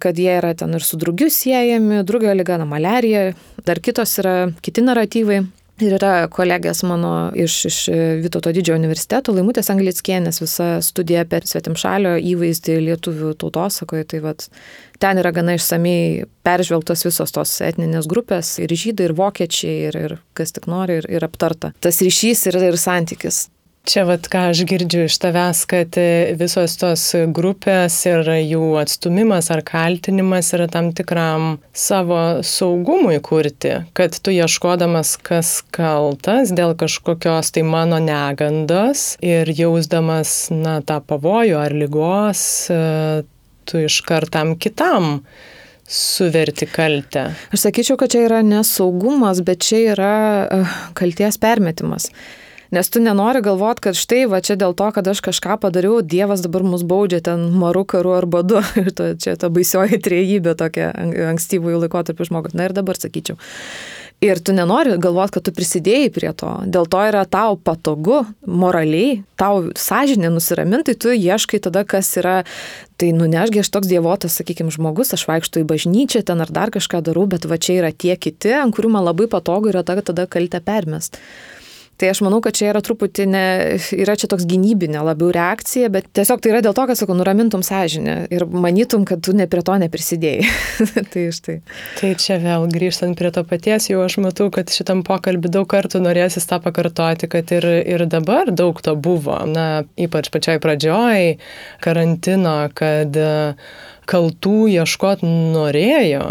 kad jie yra ten ir su drugiu siejami, drugio lyga, na, malerija, dar kitos yra kiti naratyvai. Ir yra kolegės mano iš, iš Vytauto didžiojo universiteto, Laimutės Anglickienės, visa studija apie svetimšalio įvaizdį lietuvių tautosakoje. Tai vat, ten yra gana išsamei peržvelgtos visos tos etninės grupės, ir žydai, ir vokiečiai, ir, ir kas tik nori, ir, ir aptarta. Tas ryšys ir, ir santykis. Čia vat ką aš girdžiu iš tavęs, kad e, visos tos grupės ir jų atstumimas ar kaltinimas yra tam tikram savo saugumui kurti, kad tu ieškodamas, kas kaltas dėl kažkokios tai mano negandos ir jausdamas, na, tą pavojų ar lygos, e, tu iškartam kitam suverti kaltę. Aš sakyčiau, kad čia yra nesaugumas, bet čia yra e, kalties permetimas. Nes tu nenori galvot, kad štai va čia dėl to, kad aš kažką padariau, Dievas dabar mus baudžia ten maru, karu ar badu. Ir to, čia ta baisioji triejybė tokia ankstyvųjų laikotarpių žmogus. Na ir dabar sakyčiau. Ir tu nenori galvoti, kad tu prisidėjai prie to. Dėl to yra tau patogu, moraliai, tau sąžinė nusiraminti, tu ieškai tada, kas yra, tai nunešgi aš toks dievotas, sakykime, žmogus, aš vaikštų į bažnyčią, ten ar dar kažką darau, bet va čia yra tie kiti, ant kurių man labai patogu yra tada, tada kaltę permest. Tai aš manau, kad čia yra truputį, ne, yra čia toks gynybinė labiau reakcija, bet tiesiog tai yra dėl to, kad, sakau, nuramintum sąžinę ir manytum, kad tu ne prie to neprisidėjai. tai štai. Tai čia vėl grįžtant prie to paties, jau aš matau, kad šitam pokalbį daug kartų norėsis tą pakartoti, kad ir, ir dabar daug to buvo. Na, ypač pačioj pradžioj karantino, kad kaltų ieškot norėjo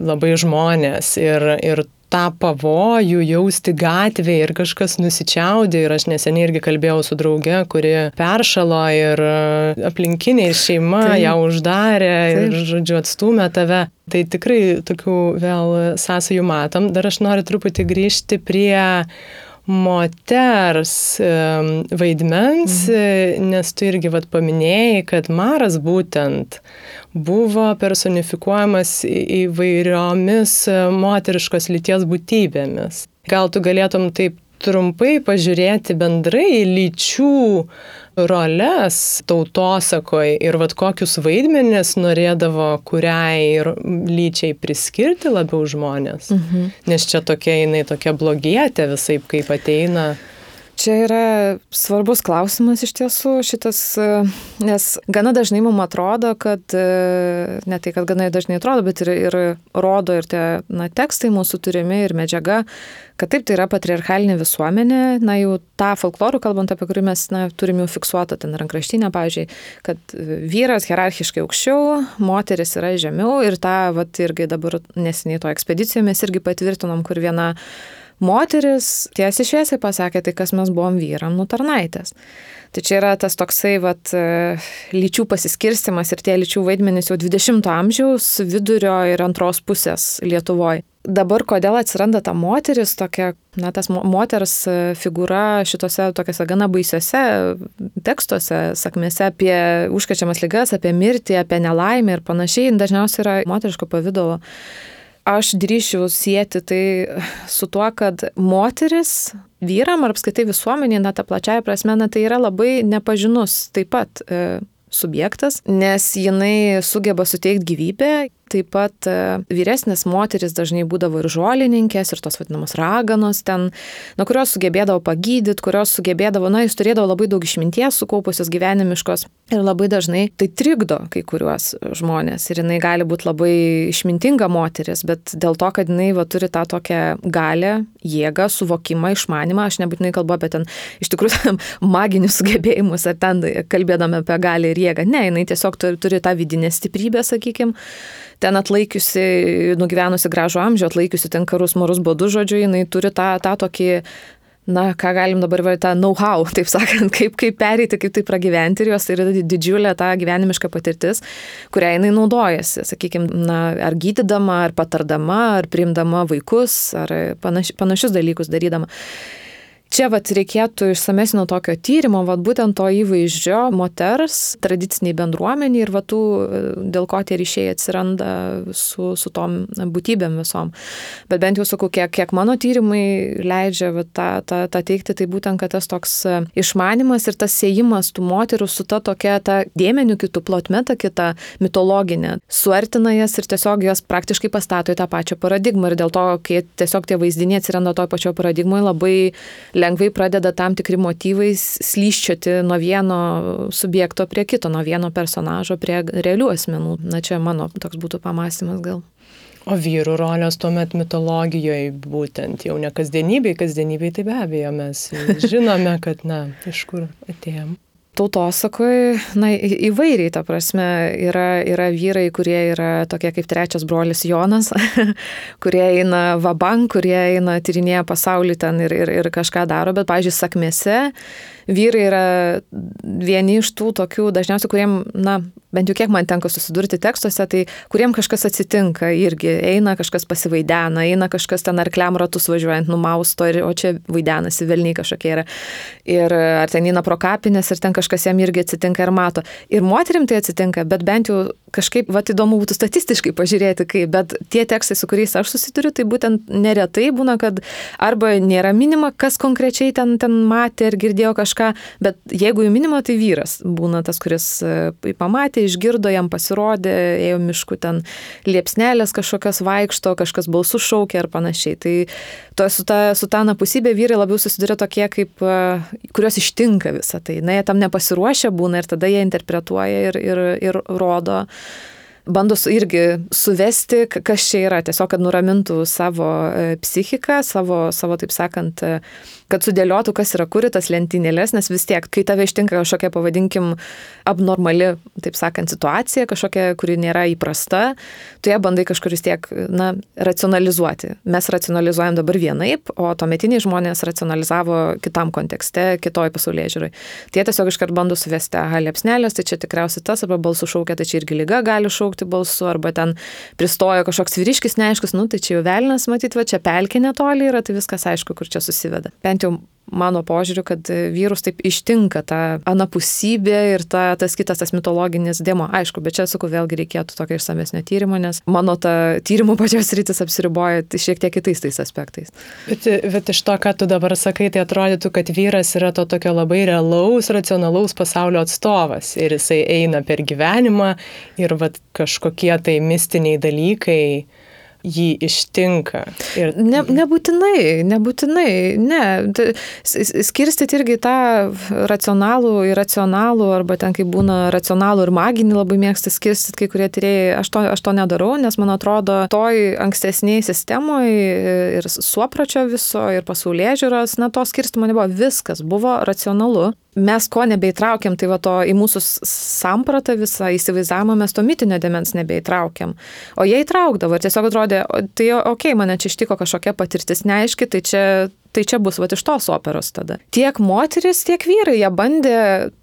labai žmonės ir, ir tą pavojų jausti gatvėje ir kažkas nusičiaudė. Ir aš neseniai irgi kalbėjau su drauge, kuri peršalo ir aplinkiniai šeima Taip. ją uždarė Taip. ir, žodžiu, atstumė tave. Tai tikrai tokių vėl sąsajų matom. Dar aš noriu truputį grįžti prie moters vaidmens, mhm. nes tu irgi vat paminėjai, kad Maras būtent buvo personifikuojamas įvairiomis e, moteriškos lyties būtybėmis. Gal tu galėtum taip trumpai pažiūrėti bendrai lyčių roles tautosakoje ir vad kokius vaidmenis norėdavo kuriai lyčiai priskirti labiau žmonės. Mhm. Nes čia tokia jinai tokia blogietė visai kaip ateina. Čia yra svarbus klausimas iš tiesų šitas, e, nes gana dažnai mums atrodo, kad, e, ne tai, kad gana dažnai atrodo, bet ir, ir rodo ir tie na, tekstai mūsų turimi ir medžiaga, kad taip tai yra patriarchalinė visuomenė, na jau tą folklorų kalbant, apie kurį mes na, turim jau fiksuotą ten rankraštinę, pavyzdžiui, kad vyras hierarchiškai aukščiau, moteris yra žemiau ir tą, vat, irgi dabar nesiniai to ekspedicijoje mes irgi patvirtinom, kur viena Moteris tiesiai šviesiai pasakė, tai kas mes buvom vyram, nu tarnaitės. Tai čia yra tas toksai vat, e, lyčių pasiskirstimas ir tie lyčių vaidmenys jau 20-ojo amžiaus vidurio ir antros pusės Lietuvoje. Dabar kodėl atsiranda ta moteris, tokia, na, tas moters e, figūra šitose tokiuose gana baisiuose tekstuose, sakmėse apie užkačiamas lygas, apie mirtį, apie nelaimę ir panašiai, dažniausiai yra moteriško pavydalo aš drįšiu sieti tai su tuo, kad moteris vyram ar apskaitai visuomenė, na, ta plačiaja prasme, na, tai yra labai nepažinus taip pat e, subjektas, nes jinai sugeba suteikti gyvybę, taip pat e, vyresnės moteris dažnai būdavo ir žolininkės, ir tos vadinamos raganos ten, nuo kurios sugebėdavo pagydyti, kurios sugebėdavo, na, jis turėdavo labai daug išminties sukaupusios gyvenimiškos ir labai dažnai tai trikdo kai kuriuos žmonės. Ir jinai gali būti labai išmintinga moteris, bet dėl to, kad jinai va, turi tą tokią galę, jėgą, suvokimą, išmanimą, aš nebūtinai kalbu apie ten iš tikrųjų maginius sugebėjimus ar ten kalbėdami apie galę ir jėgą, ne, jinai tiesiog turi tą vidinę stiprybę, sakykime, ten atlaikiusi, nugyvenusi gražų amžių, atlaikiusi ten karus, marus, bodus, žodžiu, jinai turi tą, tą tokį na, ką galim dabar vadinti, tą know-how, taip sakant, kaip, kaip pereiti, kaip tai pragyventi ir jos yra didžiulė ta gyvenimiška patirtis, kurią jinai naudojasi, sakykime, na, ar gydydama, ar patardama, ar priimdama vaikus, ar panaš, panašius dalykus darydama. Čia vat reikėtų išsamesnio tokio tyrimo, vat būtent to įvaizdžio moters tradiciniai bendruomeniai ir vat tų, dėl ko tie ryšiai atsiranda su, su tom būtybėm visom. Bet bent jau sakau, kiek, kiek mano tyrimai leidžia vat, tą, tą, tą teikti, tai būtent, kad tas toks išmanimas ir tas siejimas tų moterų su ta tokia ta dėmenių kitų plotmeta kita mitologinė, suartina jas ir tiesiog jos praktiškai pastato į tą pačią paradigmą ir dėl to, kai tiesiog tie vaizdiniai atsiranda toj pačioje paradigmoje, labai lengvai pradeda tam tikri motyvai slyščioti nuo vieno subjekto prie kito, nuo vieno personažo prie realių asmenų. Na čia mano toks būtų pamastymas gal. O vyrų rolės tuomet mitologijoje būtent jau ne kasdienybėje, kasdienybėje tai be abejo mes žinome, kad, na, iš kur atėjom tautosakoje, na, įvairiai, ta prasme, yra, yra vyrai, kurie yra tokie kaip trečias brolis Jonas, kurie eina vaban, kurie eina tyrinėja pasaulį ten ir, ir, ir kažką daro, bet, pažiūrėjau, sakmėse vyrai yra vieni iš tų tokių dažniausiai, kuriem, na, bent jau kiek man tenka susidurti tekstuose, tai kuriem kažkas atsitinka irgi, eina kažkas pasivaidena, eina kažkas ten arkliam ratus važiuojant numausto, ir, o čia vaidenasi, velniai kažkokie yra. Ir ar ten eina pro kapinės, ir ten kažkas jam irgi atsitinka ir mato. Ir moterim tai atsitinka, bet bent jau kažkaip, va, įdomu būtų statistiškai pažiūrėti, kaip, bet tie tekstai, su kuriais aš susituriu, tai būtent neretai būna, kad arba nėra minima, kas konkrečiai ten, ten matė ir girdėjo kažką, bet jeigu jų minima, tai vyras būna tas, kuris e, pamatė, išgirdo, jam pasirodė, ėjo mišku ten liepsnelės kažkokios vaikšto, kažkas balsų šaukia ir panašiai. Tai to, su, ta, su ta napusybė vyrai labiau susiduria tokie, kaip, kurios ištinka visą tai. Na, jie tam nepasiruošę būna ir tada jie interpretuoja ir, ir, ir rodo bando irgi suvesti, kas čia yra, tiesiog, kad nuramintų savo e, psichiką, savo, savo taip sakant, kad sudėliotų, kas yra kuri tas lentynėlės, nes vis tiek, kai tave ištinka kažkokia, pavadinkim, abnormali, taip sakant, situacija, kažkokia, kuri nėra įprasta, tu ją bandai kažkur vis tiek, na, racionalizuoti. Mes racionalizuojam dabar vienaip, o tuometiniai žmonės racionalizavo kitam kontekste, kitoj pasaulyje žiūrai. Tai jie tiesiog iškart bando suvesti, aha, liepsnelės, tai čia tikriausiai tas, arba balsų šaukia, tai čia irgi lyga gali šaukti balsu, arba ten pristojo kažkoks vyriškis neaiškus, nu tai čia jau velnas, matyt, va čia pelkė netoli yra, tai viskas aišku, kur čia susiveda. Bent bent jau mano požiūriu, kad vyrus taip ištinka ta anapusybė ir ta, tas kitas, tas mitologinis dėmo. Aišku, bet čia, sakau, vėlgi reikėtų tokio išsamesnio tyrimo, nes mano ta tyrimo pačios rytis apsiriboja šiek tiek kitais tais aspektais. Bet, bet iš to, ką tu dabar sakai, tai atrodytų, kad vyras yra to tokio labai realaus, racionalaus pasaulio atstovas ir jisai eina per gyvenimą ir vat, kažkokie tai mistiniai dalykai jį ištinka. Ir... Ne, nebūtinai, nebūtinai, ne. Skirstyti irgi tą racionalų ir racionalų, arba ten kaip būna racionalų ir maginį labai mėgsta skirstyti kai kurie tyrėjai. Aš to, aš to nedarau, nes man atrodo, toj ankstesniai sistemoje ir suopračio viso, ir pasaulyje žiūros, na to skirstimo nebuvo. Viskas buvo racionalu mes ko nebeįtraukiam, tai va to į mūsų sampratą visą įsivaizdavimą mes to mitinio demens nebeįtraukiam. O jie įtraukdavo ir tiesiog atrodė, tai okei, okay, mane čia ištiko kažkokia patirtis neaiški, tai čia, tai čia bus va iš tos operos tada. Tiek moteris, tiek vyrai, jie bandė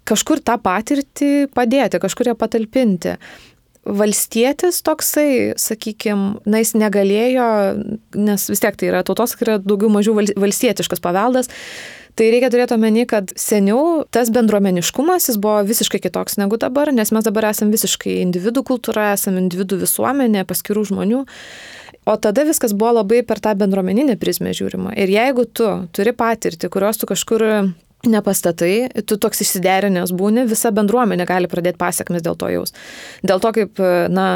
kažkur tą patirtį padėti, kažkur ją patalpinti valstietis toksai, sakykime, na jis negalėjo, nes vis tiek tai yra tautos, yra daugiau mažiau valstietiškas paveldas, Tai reikia turėti omeny, kad seniau tas bendruomeniškumas jis buvo visiškai kitoks negu dabar, nes mes dabar esame visiškai individų kultūra, esame individų visuomenė, paskirų žmonių. O tada viskas buvo labai per tą bendruomeninę prizmę žiūrima. Ir jeigu tu turi patirtį, kurios tu kažkur nepastatai, tu toks išsiderinęs būni, visa bendruomenė gali pradėti pasiekmes dėl to jaus. Dėl to kaip, na,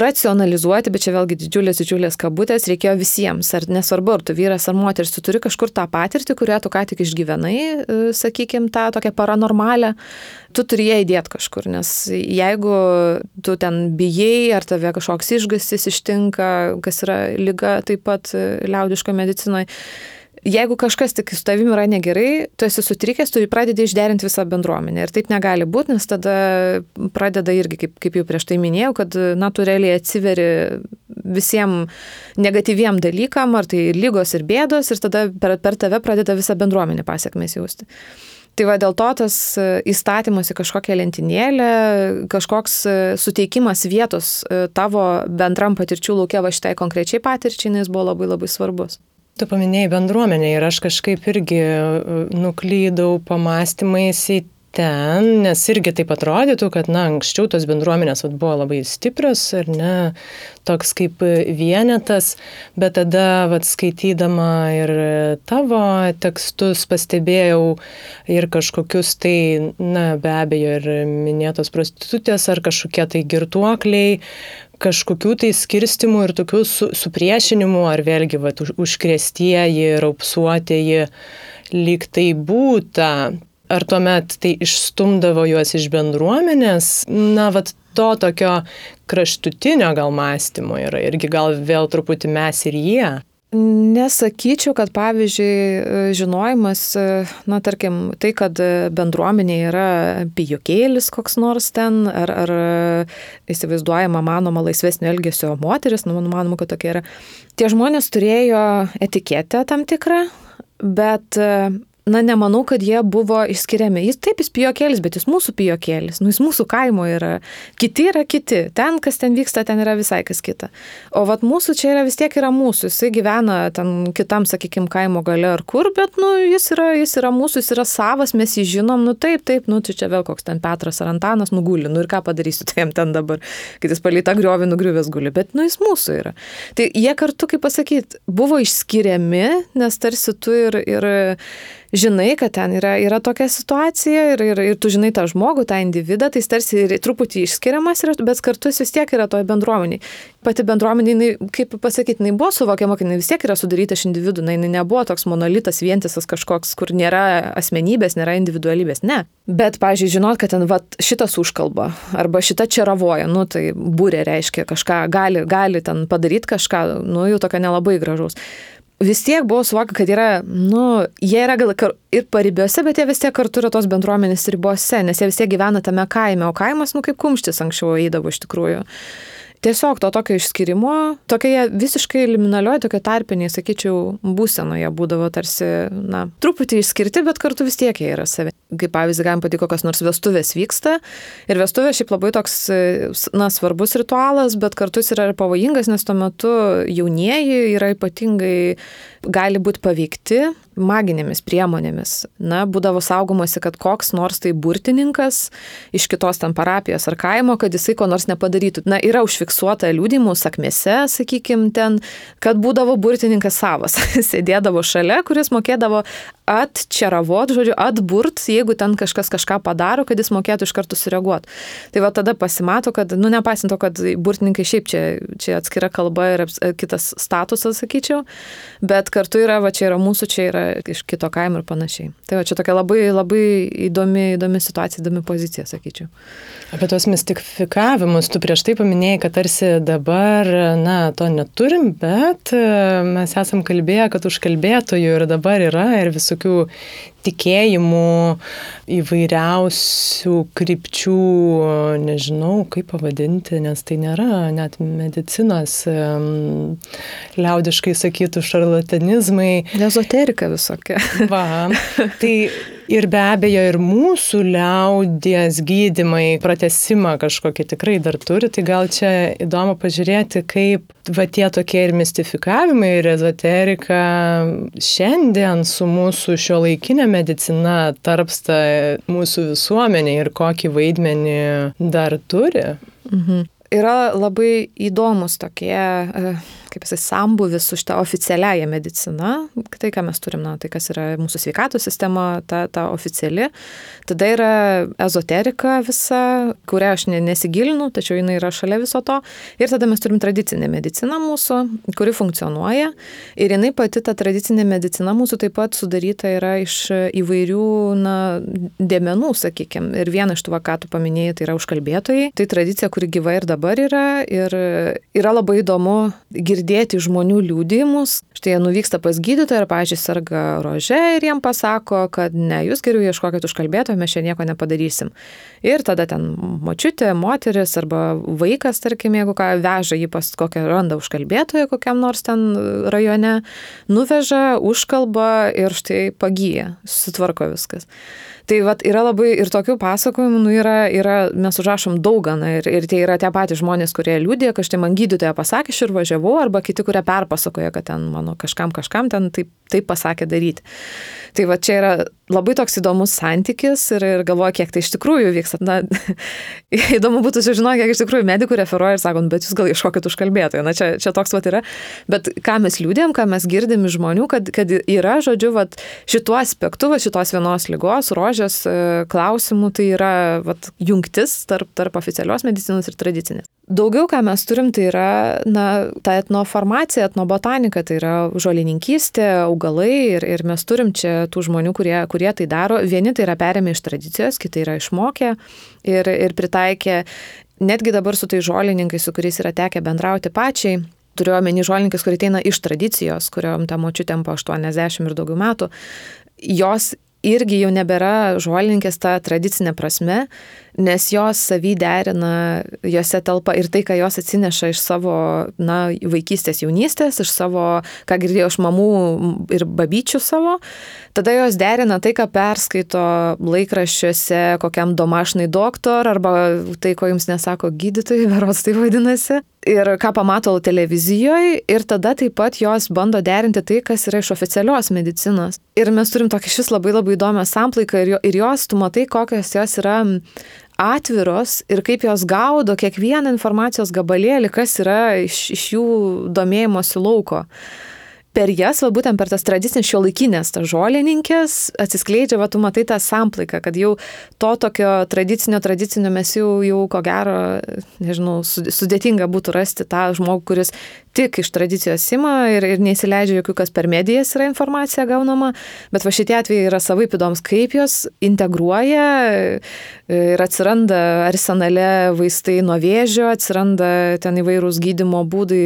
racionalizuoti, bet čia vėlgi didžiulės, didžiulės kabutės reikėjo visiems, ar nesvarbu, ar tu vyras ar moteris, tu turi kažkur tą patirtį, kurią tu ką tik išgyvenai, e, sakykime, tą tokią paranormalę, tu turi ją įdėti kažkur, nes jeigu tu ten bijai, ar tave kažkoks išgasis ištinka, kas yra lyga taip pat e, liaudiško medicinoje, jeigu kažkas tik su tavimi yra negerai, tu esi sutrikęs, tu pradedi išderinti visą bendruomenę. Ir taip negali būti, nes tada pradeda irgi, kaip, kaip jau prieš tai minėjau, kad natūraliai atsiveri visiems negatyviem dalykam, ar tai lygos ir bėdos, ir tada per, per tave pradeda visą bendruomenę pasiekmes jausti. Tai va dėl to tas įstatymas į kažkokią lentynėlę, kažkoks suteikimas vietos tavo bendram patirčių laukia va šitai konkrečiai patirčiai, nes buvo labai labai svarbus. Tu paminėjai bendruomenę ir aš kažkaip irgi e, nuklydau pamastymais į ten, nes irgi taip atrodytų, kad, na, anksčiau tos bendruomenės vat, buvo labai stiprios ir ne toks kaip vienetas, bet tada, vat, skaitydama ir tavo tekstus pastebėjau ir kažkokius tai, na, be abejo, ir minėtos prostitutės ar kažkokie tai girtuokliai, kažkokių tai skirstimų ir tokių su, supriešinimų, ar vėlgi va, už, užkrėstieji, raupsuotieji, lyg tai būta. Ar tuomet tai išstumdavo juos iš bendruomenės? Na, vad to tokio kraštutinio gal mąstymo yra irgi gal vėl truputį mes ir jie. Nesakyčiau, kad pavyzdžiui žinojimas, na tarkim, tai, kad bendruomenė yra pijokėlis koks nors ten, ar, ar įsivaizduojama, manoma, laisvesnio elgesio moteris, nu, manoma, kad tokia yra. Tie žmonės turėjo etiketę tam tikrą, bet na, nemanau, kad jie buvo išskiriami. Jis taip, jis pijokėlis, bet jis mūsų pijokėlis, nu, jis mūsų kaimo yra. Kiti yra kiti. Ten, kas ten vyksta, ten yra visai kas kita. O vat mūsų čia yra vis tiek yra mūsų. Jisai gyvena ten kitam, sakykime, kaimo gale ar kur, bet, nu, jis yra, jis yra mūsų, jis yra savas, mes jį žinom, nu, taip, taip, nu, tai čia vėl koks ten Petras ar Antanas nuguli, nu ir ką padarysiu tai jam ten dabar, kai jis palyta griovį nugriuvęs guli, bet, nu, jis mūsų yra. Tai jie kartu, kaip pasakyti, buvo išskiriami, nes tarsi tu ir, ir žinai, kad ten yra, yra tokia situacija ir, ir, ir tu žinai tą žmogų, tą individą, tai jis tarsi ir truputį išskiriamas, bet kartu jis vis tiek yra toje bendruomeniai. Pati bendruomenė, jinai, kaip pasakyti, jinai buvo suvokiama, kad jinai vis tiek yra sudaryta iš individų, jinai nebuvo toks monolitas, vientisas kažkoks, kur nėra asmenybės, nėra individualybės, ne. Bet, pažiūrėjau, žinot, kad ten vat, šitas užkalba arba šita čia ravoja, nu tai būrė reiškia kažką, gali, gali ten padaryti kažką, nu jau tokia nelabai gražaus vis tiek buvo suvokę, kad yra, nu, jie yra gal ir paribiuose, bet jie vis tiek kartu yra tos bendruomenės ribose, nes jie vis tiek gyvena tame kaime, o kaimas, nu, kaip kumštis anksčiau eidavo iš tikrųjų tiesiog to tokio išskirimo, tokioje visiškai liminalioje, tokio tarpinėje, sakyčiau, būsenoje būdavo tarsi, na, truputį išskirti, bet kartu vis tiek jie yra savi. Kaip pavyzdį, galim patiko, kokios nors vestuvės vyksta. Ir vestuvės šiaip labai toks, na, svarbus ritualas, bet kartu jis yra ir pavojingas, nes tuo metu jaunieji yra ypatingai gali būti paveikti maginėmis priemonėmis. Na, būdavo saugomasi, kad koks nors tai burtininkas iš kitos ten parapijos ar kaimo, kad jisai ko nors nepadarytų. Na, yra užfiksuota liūdimų sakmėse, sakykime, ten, kad būdavo burtininkas savas. Sėdėdavo šalia, kuris mokėdavo atčeravot, žodžiu, atburt, jeigu ten kažkas kažką padaro, kad jis mokėtų iš karto sureaguoti. Tai va tada pasimato, kad, nu, nepaisant to, kad burtininkai šiaip čia, čia atskira kalba ir kitas statusas, sakyčiau, bet kartu yra, va čia yra mūsų, čia yra iš kito kaimo ir panašiai. Tai va čia tokia labai, labai įdomi, įdomi situacija, įdomi pozicija, sakyčiau. Apie tos mistifikavimus, tu prieš tai paminėjai, kad tarsi dabar, na, to neturim, bet e, mes esam kalbėję, kad užkalbėtojų ir dabar yra ir visokių tikėjimų, įvairiausių krypčių, nežinau kaip pavadinti, nes tai nėra net medicinos, liaudiškai sakytų, šarlatanizmai. Ezoterika visokia. Va, tai ir be abejo ir mūsų liaudies gydimai pratesimą kažkokį tikrai dar turi, tai gal čia įdomu pažiūrėti, kaip va tie tokie ir mistifikavimai ir ezoterika šiandien su mūsų šio laikinė medicina tarpsta mūsų visuomenė ir kokį vaidmenį dar turi. Mhm. Yra labai įdomus tokie, e, kaip jisai, sambuvis su šitą oficialiąją mediciną, tai ką mes turim, na, tai kas yra mūsų sveikatos sistema, ta, ta oficiali. Tada yra ezoterika visa, kurią aš nesigilinu, tačiau jinai yra šalia viso to. Ir tada mes turim tradicinę mediciną mūsų, kuri funkcionuoja. Ir jinai pati, ta tradicinė medicina mūsų taip pat sudaryta yra iš įvairių, na, dėmenų, sakykime. Ir viena iš tų, ką tu paminėjai, tai yra užkalbėtojai. Tai tradicija, kuri gyva ir dabar yra. Ir yra labai įdomu girdėti žmonių liūdėjimus. Štai jie nuvyksta pas gydytoją ir, pažiūrėjau, serga rože ir jiem pasako, kad ne, jūs geriau ieškokit užkalbėtojo, mes čia nieko nepadarysim. Ir tada ten močiutė, moteris arba vaikas, tarkim, jeigu ką veža jį pas kokią randa užkalbėtoją kokiam nors ten rajone, nuveža, užkalba ir štai pagyja, susitvarko viskas. Tai vat, yra labai ir tokių pasakojimų, nu, yra, yra, mes užrašom dauganą ir, ir tie yra tie patys žmonės, kurie liūdė, kad štai man gydytoja pasakė, aš ir važiavau, arba kiti, kurie perpasakoja, kad ten mano kažkam kažkam ten taip, taip pasakė daryti. Tai va čia yra labai toks įdomus santykis ir, ir galvoju, kiek tai iš tikrųjų vyksta. Na, įdomu būtų sužinoti, kiek iš tikrųjų medikų referuoja ir sako, nu, bet jūs gal ieškokit užkalbėtojų. Na, čia, čia toks vat yra. Bet ką mes liūdėm, ką mes girdim iš žmonių, kad, kad yra, žodžiu, vat, šituo aspektu, va, šitos vienos lygos, rožės e, klausimų, tai yra vat, jungtis tarp, tarp oficialios medicinos ir tradicinės. Daugiau, ką mes turim, tai yra na, ta etnoformacija, etnobotanika, tai yra žolininkystė, augalai ir, ir mes turim čia tų žmonių, kurie, kurie tai daro. Vieni tai yra perėmę iš tradicijos, kiti yra išmokę ir, ir pritaikę. Netgi dabar su tai žolininkais, su kuriais yra tekę bendrauti pačiai, turiu omeny žolininkas, kurie ateina iš tradicijos, kuriuom tam močiutėm po 80 ir daugiau metų, jos irgi jau nebėra žolininkės ta tradicinė prasme, nes jos savy derina, jose telpa ir tai, ką jos atsineša iš savo, na, vaikystės, jaunystės, iš savo, ką girdėjau iš mamų ir babyčių savo, tada jos derina tai, ką perskaito laikraščiuose, kokiam domašnai doktor, arba tai, ko jums nesako gydytojai, veros tai vadinasi, ir ką pamato televizijoje, ir tada taip pat jos bando derinti tai, kas yra iš oficialios medicinos. Ir mes turim tokį šis labai labai įdomią samplaiką ir, jo, ir jos, tu matai, kokios jos yra atviros ir kaip jos gaudo kiekvieną informacijos gabalėlį, kas yra iš, iš jų domėjimosi lauko. Per jas, va būtent per tas tradicinės šio laikinės, tas žolininkės, atsiskleidžia, va tu matai tą samplaiką, kad jau to tokio tradicinio, tradicinio mes jau, jau ko gero, nežinau, sudėtinga būtų rasti tą žmogų, kuris tik iš tradicijos ima ir, ir neįsileidžia jokių, kas per medijas yra informacija gaunama, bet va šitie atvejai yra savai įdomus, kaip jos integruoja ir atsiranda arsenale vaistai nuo vėžio, atsiranda ten įvairūs gydimo būdai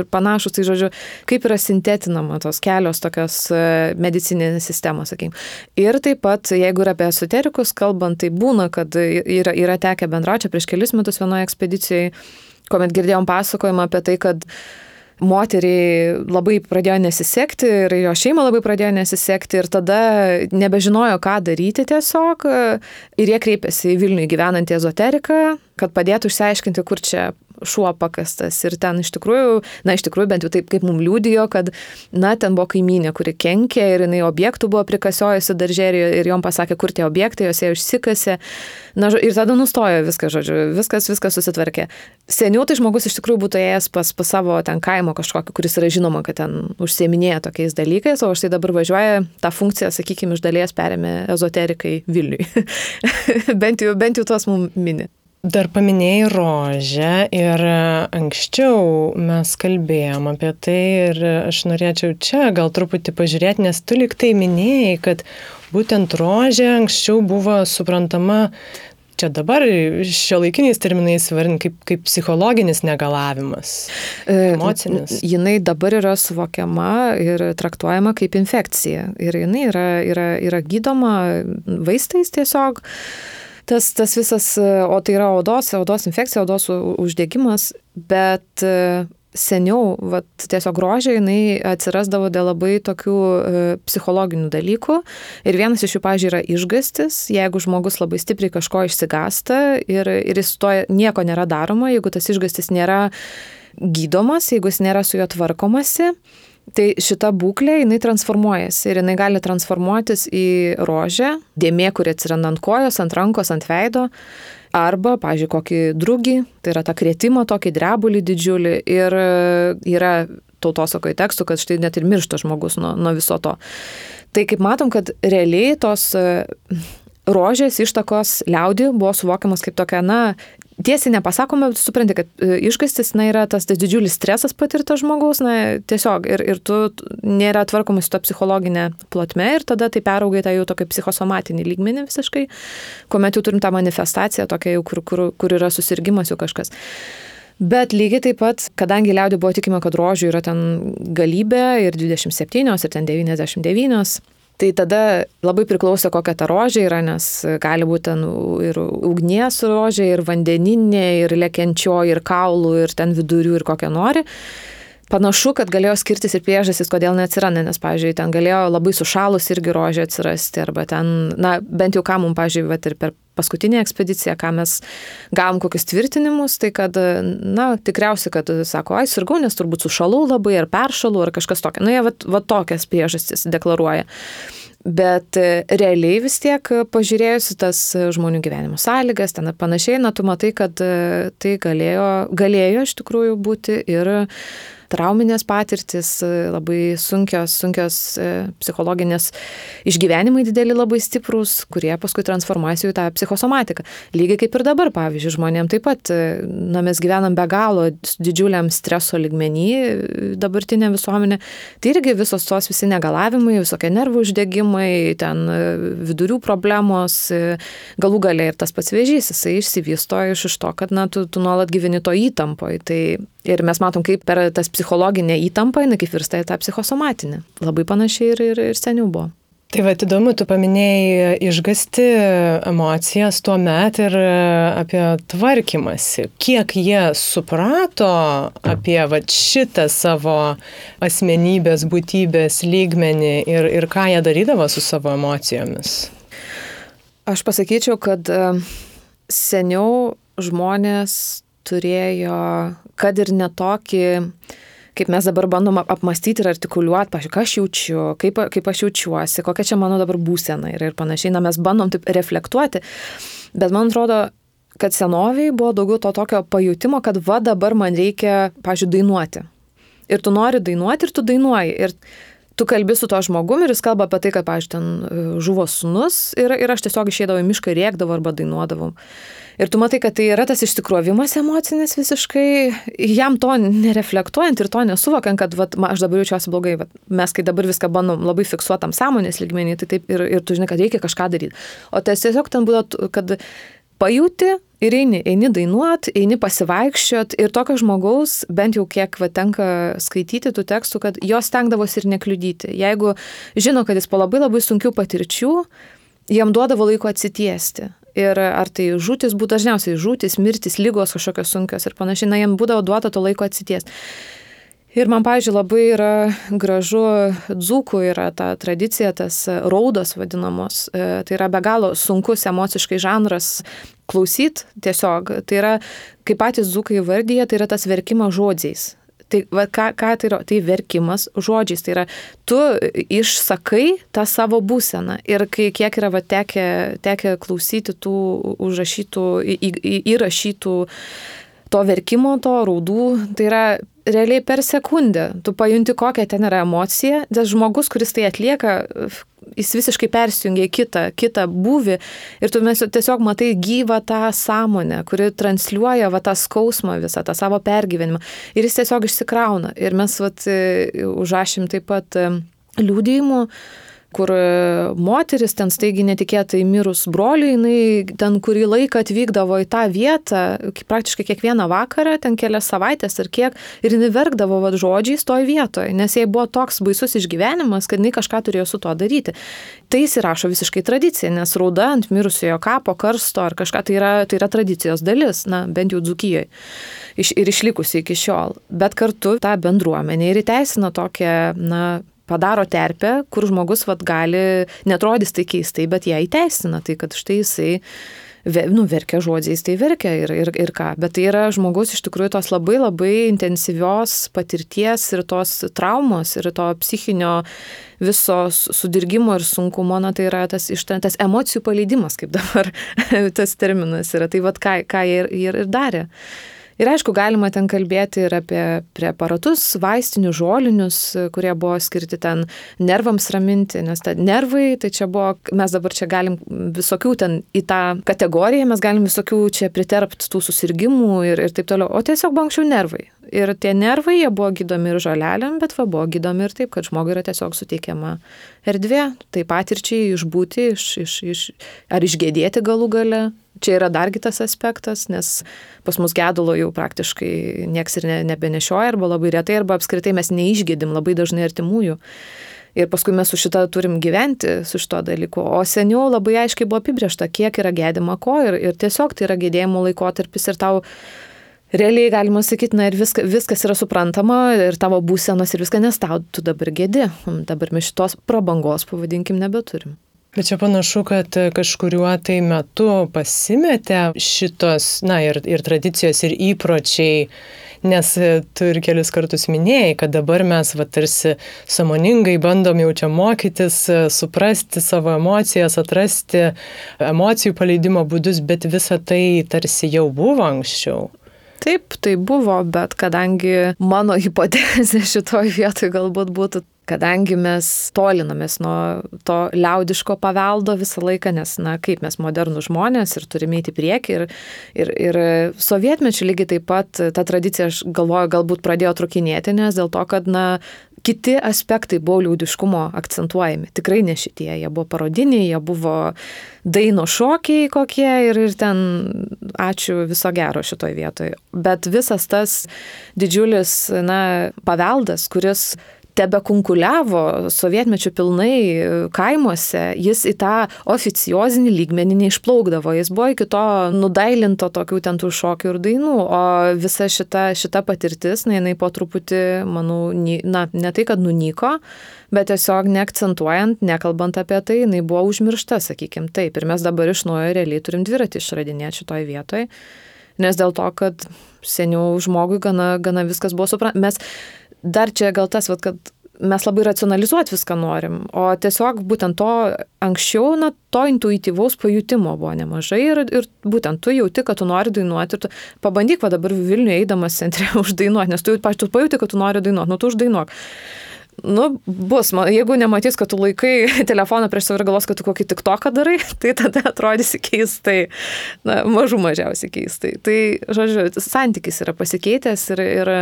ir panašus, tai žodžiu, kaip yra sintetinama tos kelios tokios e, medicinės sistemos, sakykim. Ir taip pat, jeigu yra apie esoterikus kalbant, tai būna, kad yra, yra tekę bendrauti prieš kelis metus vienoje ekspedicijoje, kuomet girdėjom pasakojimą apie tai, kad moteriai labai pradėjo nesisekti ir jo šeima labai pradėjo nesisekti ir tada nebežinojo, ką daryti tiesiog. Ir jie kreipėsi į Vilnių gyvenantį ezoteriką, kad padėtų išsiaiškinti, kur čia šuo pakastas. Ir ten iš tikrųjų, na iš tikrųjų bent jau taip kaip mums liūdijo, kad, na, ten buvo kaimynė, kuri kenkė ir jinai objektų buvo prikasiojusi darželį ir jom pasakė, kur tie objektai, jos ją išsikasė. Na, ir tada nustojo viskas, žodžiu, viskas, viskas susitvarkė. Seniau tai žmogus iš tikrųjų būtų ėjęs pas, pas savo ten kaimo kažkokį, kuris yra žinoma, kad ten užsieminėja tokiais dalykais, o štai dabar važiuoja tą funkciją, sakykime, iš dalies perėmė ezoterikai Vilniui. bent, jau, bent jau tuos mums mini. Dar paminėjai rožę ir anksčiau mes kalbėjom apie tai ir aš norėčiau čia gal truputį pažiūrėti, nes tu liktai minėjai, kad būtent rožė anksčiau buvo suprantama, čia dabar šio laikiniais terminais varint kaip, kaip psichologinis negalavimas, e, emocinis. E, jinai dabar yra suvokiama ir traktuojama kaip infekcija ir jinai yra, yra, yra gydoma vaistais tiesiog tas, tas visas, o tai yra odos, odos infekcija, odos uždegimas, bet e, seniau, vat, tiesiog grožė, jinai atsirasdavo dėl labai tokių e, psichologinių dalykų. Ir vienas iš jų, pažiūrėjau, yra išgastis, jeigu žmogus labai stipriai kažko išsigasta ir, ir jis to nieko nėra daroma, jeigu tas išgastis nėra gydomas, jeigu jis nėra su juo tvarkomasi, Tai šita būklė, jinai transformuojasi ir jinai gali transformuotis į rožę, dėmė, kuri atsiranda ant kojos, ant rankos, ant veido, arba, pažiūrėjau, kokį drugį, tai yra tą krėtimą, tokį drebulį didžiulį ir yra tautosakoje tekstų, kad štai net ir miršta žmogus nuo, nuo viso to. Tai kaip matom, kad realiai tos rožės ištakos liaudį buvo suvokiamas kaip tokia, na, tiesiai nepasakome, supranti, kad e, išgastis, na, yra tas, tas didžiulis stresas patirtas žmogaus, na, tiesiog, ir, ir tu nėra tvarkomas su to psichologinė plotme ir tada tai peraugai tą jau tokį psichosomatinį lygmenį visiškai, kuomet jau turim tą manifestaciją tokia jau, kur, kur, kur yra susirgymas jau kažkas. Bet lygiai taip pat, kadangi liaudė buvo tikima, kad rožių yra ten galybė ir 27 ir ten 99, Tai tada labai priklauso, kokia ta rožė yra, nes gali būti ten ir ugnies rožė, ir vandeninė, ir lėkiančio, ir kaulų, ir ten vidurių, ir kokią nori. Panašu, kad galėjo skirtis ir priežastys, kodėl neatsiranda, nes, pavyzdžiui, ten galėjo labai sušalus irgi rožė atsirasti, arba ten, na, bent jau ką mums, pavyzdžiui, bet ir per paskutinę ekspediciją, ką mes gavom kokius tvirtinimus, tai kad, na, tikriausiai, kad sako, ai, sirgau, nes turbūt sušalau labai, ar peršalau, ar kažkas tokio. Na, jie va, va tokias priežastis deklaruoja. Bet realiai vis tiek pažiūrėjusi tas žmonių gyvenimo sąlygas, ten ir panašiai, na, tu matai, kad tai galėjo, galėjo iš tikrųjų būti ir trauminės patirtis, labai sunkios, sunkios e, psichologinės išgyvenimai dideli labai stiprus, kurie paskui transformuojasi į tą psichosomatiką. Lygiai kaip ir dabar, pavyzdžiui, žmonėms taip pat, e, na, mes gyvenam be galo didžiuliam streso ligmenį e, dabartinė visuomenė. Tai irgi visos tos visi negalavimai, visokie nervų uždegimai, ten vidurių problemos, galų galiai ir tas pats vėžys, jisai išsivysto iš, iš to, kad, na, tu, tu nuolat gyveni to įtampoje. Tai Ir mes matom, kaip per tas psichologinę įtampą, jinai kaip virsta į tą psichosomatinę. Labai panašiai ir, ir, ir seniau buvo. Tai va, įdomu, tu paminėjai išgasti emocijas tuo met ir apie tvarkymasi. Kiek jie suprato apie va, šitą savo asmenybės, būtybės lygmenį ir, ir ką jie darydavo su savo emocijomis? Aš pasakyčiau, kad e, seniau žmonės turėjo, kad ir netokį, kaip mes dabar bandom apmastyti ir artikuliuoti, pažiūrėjau, ką aš jaučiu, kaip, kaip aš jaučiuosi, kokia čia mano dabar būsena yra ir panašiai, na mes bandom taip reflektuoti, bet man atrodo, kad senoviai buvo daugiau to tokio pajūtimo, kad va dabar man reikia, pažiūrėjau, dainuoti. Ir tu nori dainuoti ir tu dainuoji. Ir tu kalbi su to žmogumi ir jis kalba apie tai, kad, pažiūrėjau, ten e, žuvo sunus ir, ir aš tiesiog išėdavau į mišką ir rėkdavau arba dainuodavau. Ir tu matai, kad tai yra tas išsikrovimas emocinis visiškai, jam to nereflektuojant ir to nesuvokiant, kad vat, ma, aš dabar jaučiuosi blogai, vat, mes kai dabar viską bandom labai fiksuotam sąmonės lygmenį, tai taip ir, ir tu žinai, kad reikia kažką daryti. O tas tiesiog ten būdavo, kad pajūti ir eini, eini dainuot, eini pasivaikščiot ir tokio žmogaus, bent jau kiek va, tenka skaityti tų tekstų, kad jos tenkdavosi ir nekliudyti. Jeigu žino, kad jis po labai labai sunkių patirčių, jam duodavo laiko atsitiesti. Ir ar tai žūtis būtų dažniausiai žūtis, mirtis, lygos kažkokios sunkios ir panašiai, na, jam būdavo duota to laiko atsities. Ir man, pažiūrėjau, labai yra gražu, dzūkų yra ta tradicija, tas raudos vadinamos. E, tai yra be galo sunkus emociškai žanras klausyt tiesiog. Tai yra, kaip patys dzūkai vardyje, tai yra tas verkimas žodžiais. Tai va, ką, ką tai yra? Tai verkimas žodžiais. Tai yra, tu išsakai tą savo būseną. Ir kai kiek yra va, tekę, tekę klausyti tų užrašytų, į, į, įrašytų to verkimo, to raudų, tai yra realiai per sekundę. Tu pajunti, kokia ten yra emocija. Tas žmogus, kuris tai atlieka, jis visiškai persijungia į kitą, kitą būvį ir tu mes tiesiog matai gyvą tą sąmonę, kuri transliuoja va, tą skausmą visą, tą savo pergyvenimą ir jis tiesiog išsikrauna. Ir mes vat, užrašym taip pat e, liūdėjimų kur e, moteris ten staigiai netikėtai mirus broliui, jinai ten kurį laiką atvykdavo į tą vietą, praktiškai kiekvieną vakarą, ten kelias savaitės ar kiek, ir jinai verkdavo vad žodžiais toj vietoje, nes jai buvo toks baisus išgyvenimas, kad jinai kažką turėjo su tuo daryti. Tai įsirašo visiškai tradicija, nes rauda ant mirusiojo kapo, karsto ar kažką tai yra, tai yra tradicijos dalis, na, bent jau dzukijoje. Iš, ir išlikusi iki šiol. Bet kartu tą bendruomenę ir įteisina tokią, na, padaro terpę, kur žmogus vat, gali, netrodys tai keistai, bet ją įteisina, tai kad štai jisai nu, verkia žodžiais, tai verkia ir, ir, ir ką. Bet tai yra žmogus iš tikrųjų tos labai labai intensyvios patirties ir tos traumos ir to psichinio viso sudirgimo ir sunkumo, na tai yra tas, tas emocijų paleidimas, kaip dabar tas terminas yra. Tai vad ką, ką jie ir, ir, ir darė. Ir aišku, galima ten kalbėti ir apie preparatus, vaistinius, žolinius, kurie buvo skirti ten nervams raminti, nes ta nervai, tai čia buvo, mes dabar čia galim visokių ten į tą kategoriją, mes galim visokių čia priterpti tų susirgymų ir, ir taip toliau, o tiesiog buvo anksčiau nervai. Ir tie nervai, jie buvo gydomi ir žolelėm, bet va buvo gydomi ir taip, kad žmogui yra tiesiog suteikiama erdvė, tai patirčiai išbūti, iš, iš, iš, ar išgėdėti galų gale. Čia yra dar kitas aspektas, nes pas mus gedulo jau praktiškai nieks ir ne, nebenešioja, arba labai retai, arba apskritai mes neišgėdim labai dažnai artimųjų. Ir paskui mes su šitą turim gyventi, su šito dalyku. O seniau labai aiškiai buvo apibriešta, kiek yra gėdima ko ir, ir tiesiog tai yra gėdėjimo laikotarpis ir tau realiai galima sakyti, na ir viska, viskas yra suprantama ir tavo būsenos ir viską, nes tau tu dabar gėdi. Dabar mes šitos prabangos, pavadinkim, nebeturim. Bet čia panašu, kad kažkuriuo tai metu pasimetė šitos, na ir, ir tradicijos, ir įpročiai, nes tu ir kelis kartus minėjai, kad dabar mes va tarsi samoningai bandom jau čia mokytis, suprasti savo emocijas, atrasti emocijų paleidimo būdus, bet visa tai tarsi jau buvo anksčiau. Taip, tai buvo, bet kadangi mano hipotezė šitoj vietoj galbūt būtų kadangi mes tolinamės nuo to liaudiško paveldo visą laiką, nes, na, kaip mes modernų žmonės ir turime įti priekį. Ir, ir, ir sovietmečių lygiai taip pat ta tradicija, aš galvoju, galbūt pradėjo trukinėti, nes dėl to, kad, na, kiti aspektai buvo liaudiškumo akcentuojami. Tikrai ne šitie, jie buvo parodiniai, jie buvo daino šokiai kokie ir, ir ten ačiū viso gero šitoj vietoje. Bet visas tas didžiulis, na, paveldas, kuris tebe kunkuliavo sovietmečių pilnai kaimuose, jis į tą oficiozinį lygmenį neišplaukdavo, jis buvo iki to nudailinto tokių ten tų šokių ir dainų, o visa šita, šita patirtis, na, jinai po truputį, manau, na, ne tai, kad nunyko, bet tiesiog neakcentuojant, nekalbant apie tai, jinai buvo užmiršta, sakykime taip. Ir mes dabar iš naujo realiai turim dviratį išradinėti šitoj vietoj, nes dėl to, kad seniau žmogui gana, gana viskas buvo suprantama. Mes dar čia gal tas, vat, kad mes labai racionalizuoti viską norim, o tiesiog būtent to anksčiau, na, to intuityvaus pajutimo buvo nemažai ir, ir būtent tu jauti, kad tu nori dainuoti ir tu pabandyk va dabar Vilniuje eidamas centre uždainuoti, nes tu, pačiu, tu pajuti, kad tu nori dainuoti, nu tu uždainuok. Nu, bus, jeigu nematys, kad tu laikai telefoną prieš save ir galvos, kad tu kokį tik toką darai, tai tada atrodysi keistai, na, mažų mažiausiai keistai. Tai, žodžiu, santykis yra pasikeitęs ir, ir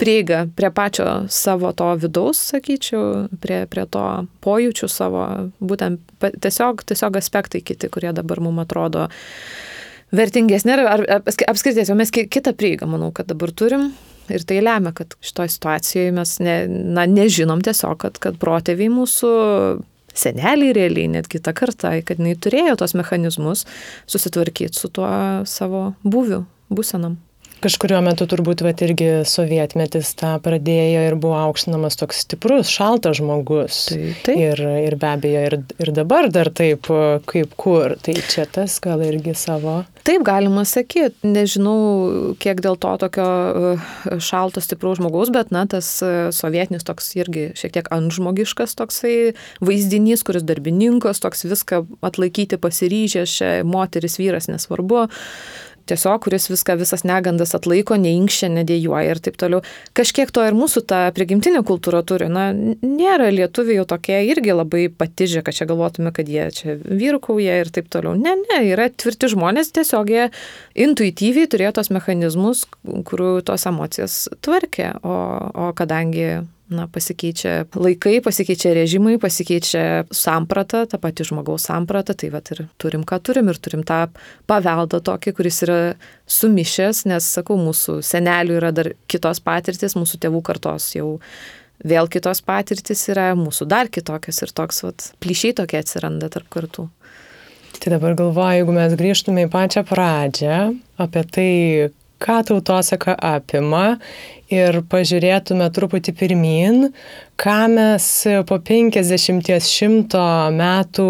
prieiga prie pačio savo to vidaus, sakyčiau, prie, prie to pojūčių savo, būtent tiesiog, tiesiog aspektai kiti, kurie dabar mums atrodo vertingesnė. Ar, ar apskritai, mes kitą prieigą, manau, kad dabar turim Ir tai lemia, kad šitoje situacijoje mes ne, na, nežinom tiesiog, kad, kad protėviai mūsų seneliai realiai, netgi tą kartą, kad jinai turėjo tos mechanizmus susitvarkyti su tuo savo būviu, būsenam. Kažkurio metu turbūt vat, irgi sovietmetis tą pradėjo ir buvo aukštinamas toks stiprus, šaltas žmogus. Tai, tai. Ir, ir be abejo, ir, ir dabar dar taip, kaip kur. Tai čia tas gal irgi savo. Taip galima sakyti, nežinau, kiek dėl to tokio e, šalto stipraus žmogaus, bet, na, tas e, sovietinis toks irgi šiek tiek antžmogiškas toksai vaizdinys, kuris darbininkas, toks viską atlaikyti pasiryžęs, moteris, vyras, nesvarbu tiesiog, kuris viską, visas negandas atlaiko, neinkščia, nedėjuoja ir taip toliau. Kažkiek to ir mūsų ta prigimtinė kultūra turi. Na, nėra lietuviai jau tokie irgi labai patižę, kad čia galvotume, kad jie čia vyrukauja ir taip toliau. Ne, ne, yra tvirti žmonės, tiesiog jie intuityviai turėjo tos mechanizmus, kurių tos emocijas tvarkė. O, o kadangi na, pasikeičia laikai, pasikeičia režimai, pasikeičia samprata, ta pati žmogaus samprata, tai va ir turim, ką turim ir turim tą paveldą tokį, kuris yra sumišęs, nes, sakau, mūsų senelių yra dar kitos patirtis, mūsų tėvų kartos jau vėl kitos patirtis yra, mūsų dar kitokios ir toks, va, plyšiai tokie atsiranda tarp kartų. Tai dabar galvoju, jeigu mes grįžtume į pačią pradžią apie tai, ką tautosaka apima ir pažiūrėtume truputį pirmin, ką mes po 50-100 metų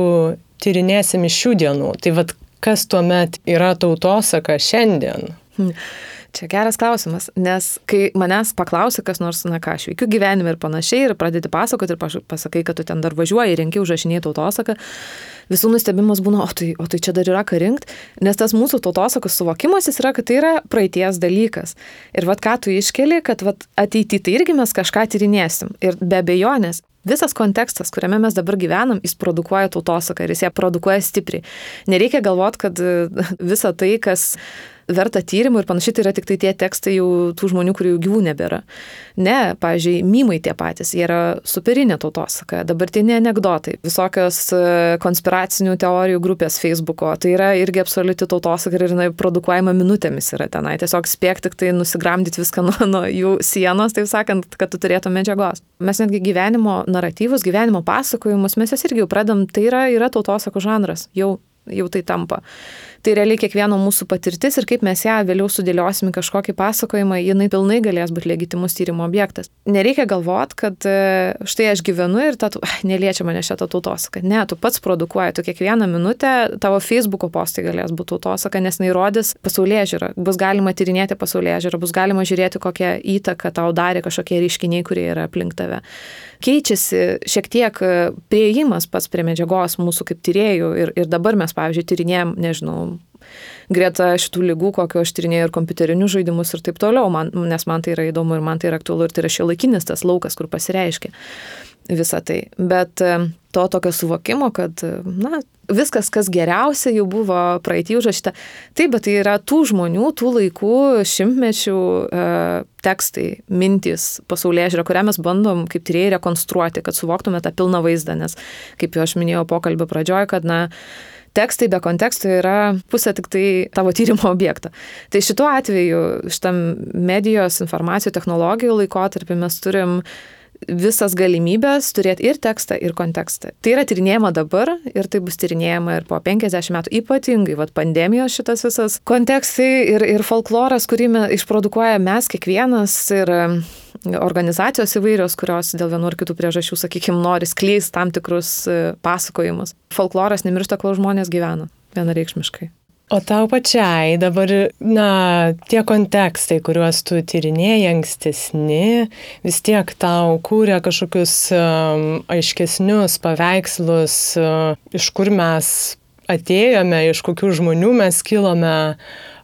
tyrinėsim iš šių dienų. Tai vad, kas tuomet yra tautosaka šiandien? Hmm. Čia geras klausimas, nes kai manęs paklausia, kas nors, na ką, aš veikiu gyvenime ir panašiai, ir pradedi pasakoti ir pasakai, kad tu ten dar važiuoji, renki užrašinėjai tautosaką, visų nustebimas būna, o tai, o tai čia dar yra ką rinkti, nes tas mūsų tautosakos suvokimas jis yra, kad tai yra praeities dalykas. Ir vad ką tu iškeli, kad vat, ateity tai irgi mes kažką tyrinėsim. Ir be abejonės, Visas kontekstas, kuriame mes dabar gyvenam, jis produkuoja tautosaką ir jis ją produkuoja stipriai. Nereikia galvoti, kad visa tai, kas verta tyrimų ir panašiai, tai yra tik tai tie tekstai jau tų žmonių, kurių gyvų nebėra. Ne, pavyzdžiui, mymai tie patys, jie yra superinė tautosaka, dabartiniai anegdotai, visokios e, konspiracinių teorijų grupės Facebook'o, tai yra irgi absoliuti tautosaka ir jinai produkuojama minutėmis yra tenai. Tiesiog spėk tik tai nusigramdyti viską nuo, nuo jų sienos, taip sakant, kad tu turėtum medžiagos. Mes netgi gyvenimo naratyvus, gyvenimo pasakojimus, mes jas irgi jau pradam, tai yra, yra tautosako žanras, jau, jau tai tampa tai realiai kiekvieno mūsų patirtis ir kaip mes ją vėliau sudėliosim kažkokį pasakojimą, jinai pilnai galės būti legitimus tyrimo objektas. Nereikia galvoti, kad e, štai aš gyvenu ir ta, neliečia mane šitą tautosaka. Ne, tu pats produkuoji, tu kiekvieną minutę tavo Facebook'o postai galės būti tautosaka, nes neįrodys pasaulyje žiūrą. Bus galima tyrinėti pasaulyje žiūrą, bus galima žiūrėti, kokią įtaką tau darė kažkokie reiškiniai, kurie yra aplink tave. Keičiasi šiek tiek e, prieimas pats prie medžiagos mūsų kaip tyriejų ir, ir dabar mes, pavyzdžiui, tyrinėjom, nežinau, greta šitų lygų, kokio aš tyrinėjau ir kompiuterinius žaidimus ir taip toliau, man, nes man tai yra įdomu ir man tai yra aktualu ir tai yra šio laikinis tas laukas, kur pasireiškia visą tai. Bet e, to tokio suvokimo, kad, na, viskas, kas geriausia, jau buvo praeitį užrašyta. Taip, bet tai yra tų žmonių, tų laikų, šimtmečių e, tekstai, mintys, pasaulyje žiūrė, kurią mes bandom kaip tyrėjai rekonstruoti, kad suvoktume tą pilną vaizdą, nes, kaip jau aš minėjau pokalbio pradžioje, kad, na, tekstai be konteksto yra pusė tik tai tavo tyrimo objekto. Tai šituo atveju, šitam medijos informacijų technologijų laikotarpį mes turim visas galimybės turėti ir tekstą, ir kontekstą. Tai yra tyrinėjama dabar ir tai bus tyrinėjama ir po 50 metų. Ypatingai, vad pandemijos šitas visas kontekstai ir, ir folkloras, kurį mes išprodukuoja mes kiekvienas ir organizacijos įvairios, kurios dėl vienų ar kitų priežasčių, sakykime, nori skleisti tam tikrus e, pasakojimus. Folkloras nemiršta, kol žmonės gyvena, vienareikšmiškai. O tau pačiai dabar, na, tie kontekstai, kuriuos tu tyrinėjai ankstesni, vis tiek tau kūrė kažkokius um, aiškesnius paveikslus, uh, iš kur mes atėjome, iš kokių žmonių mes kilome,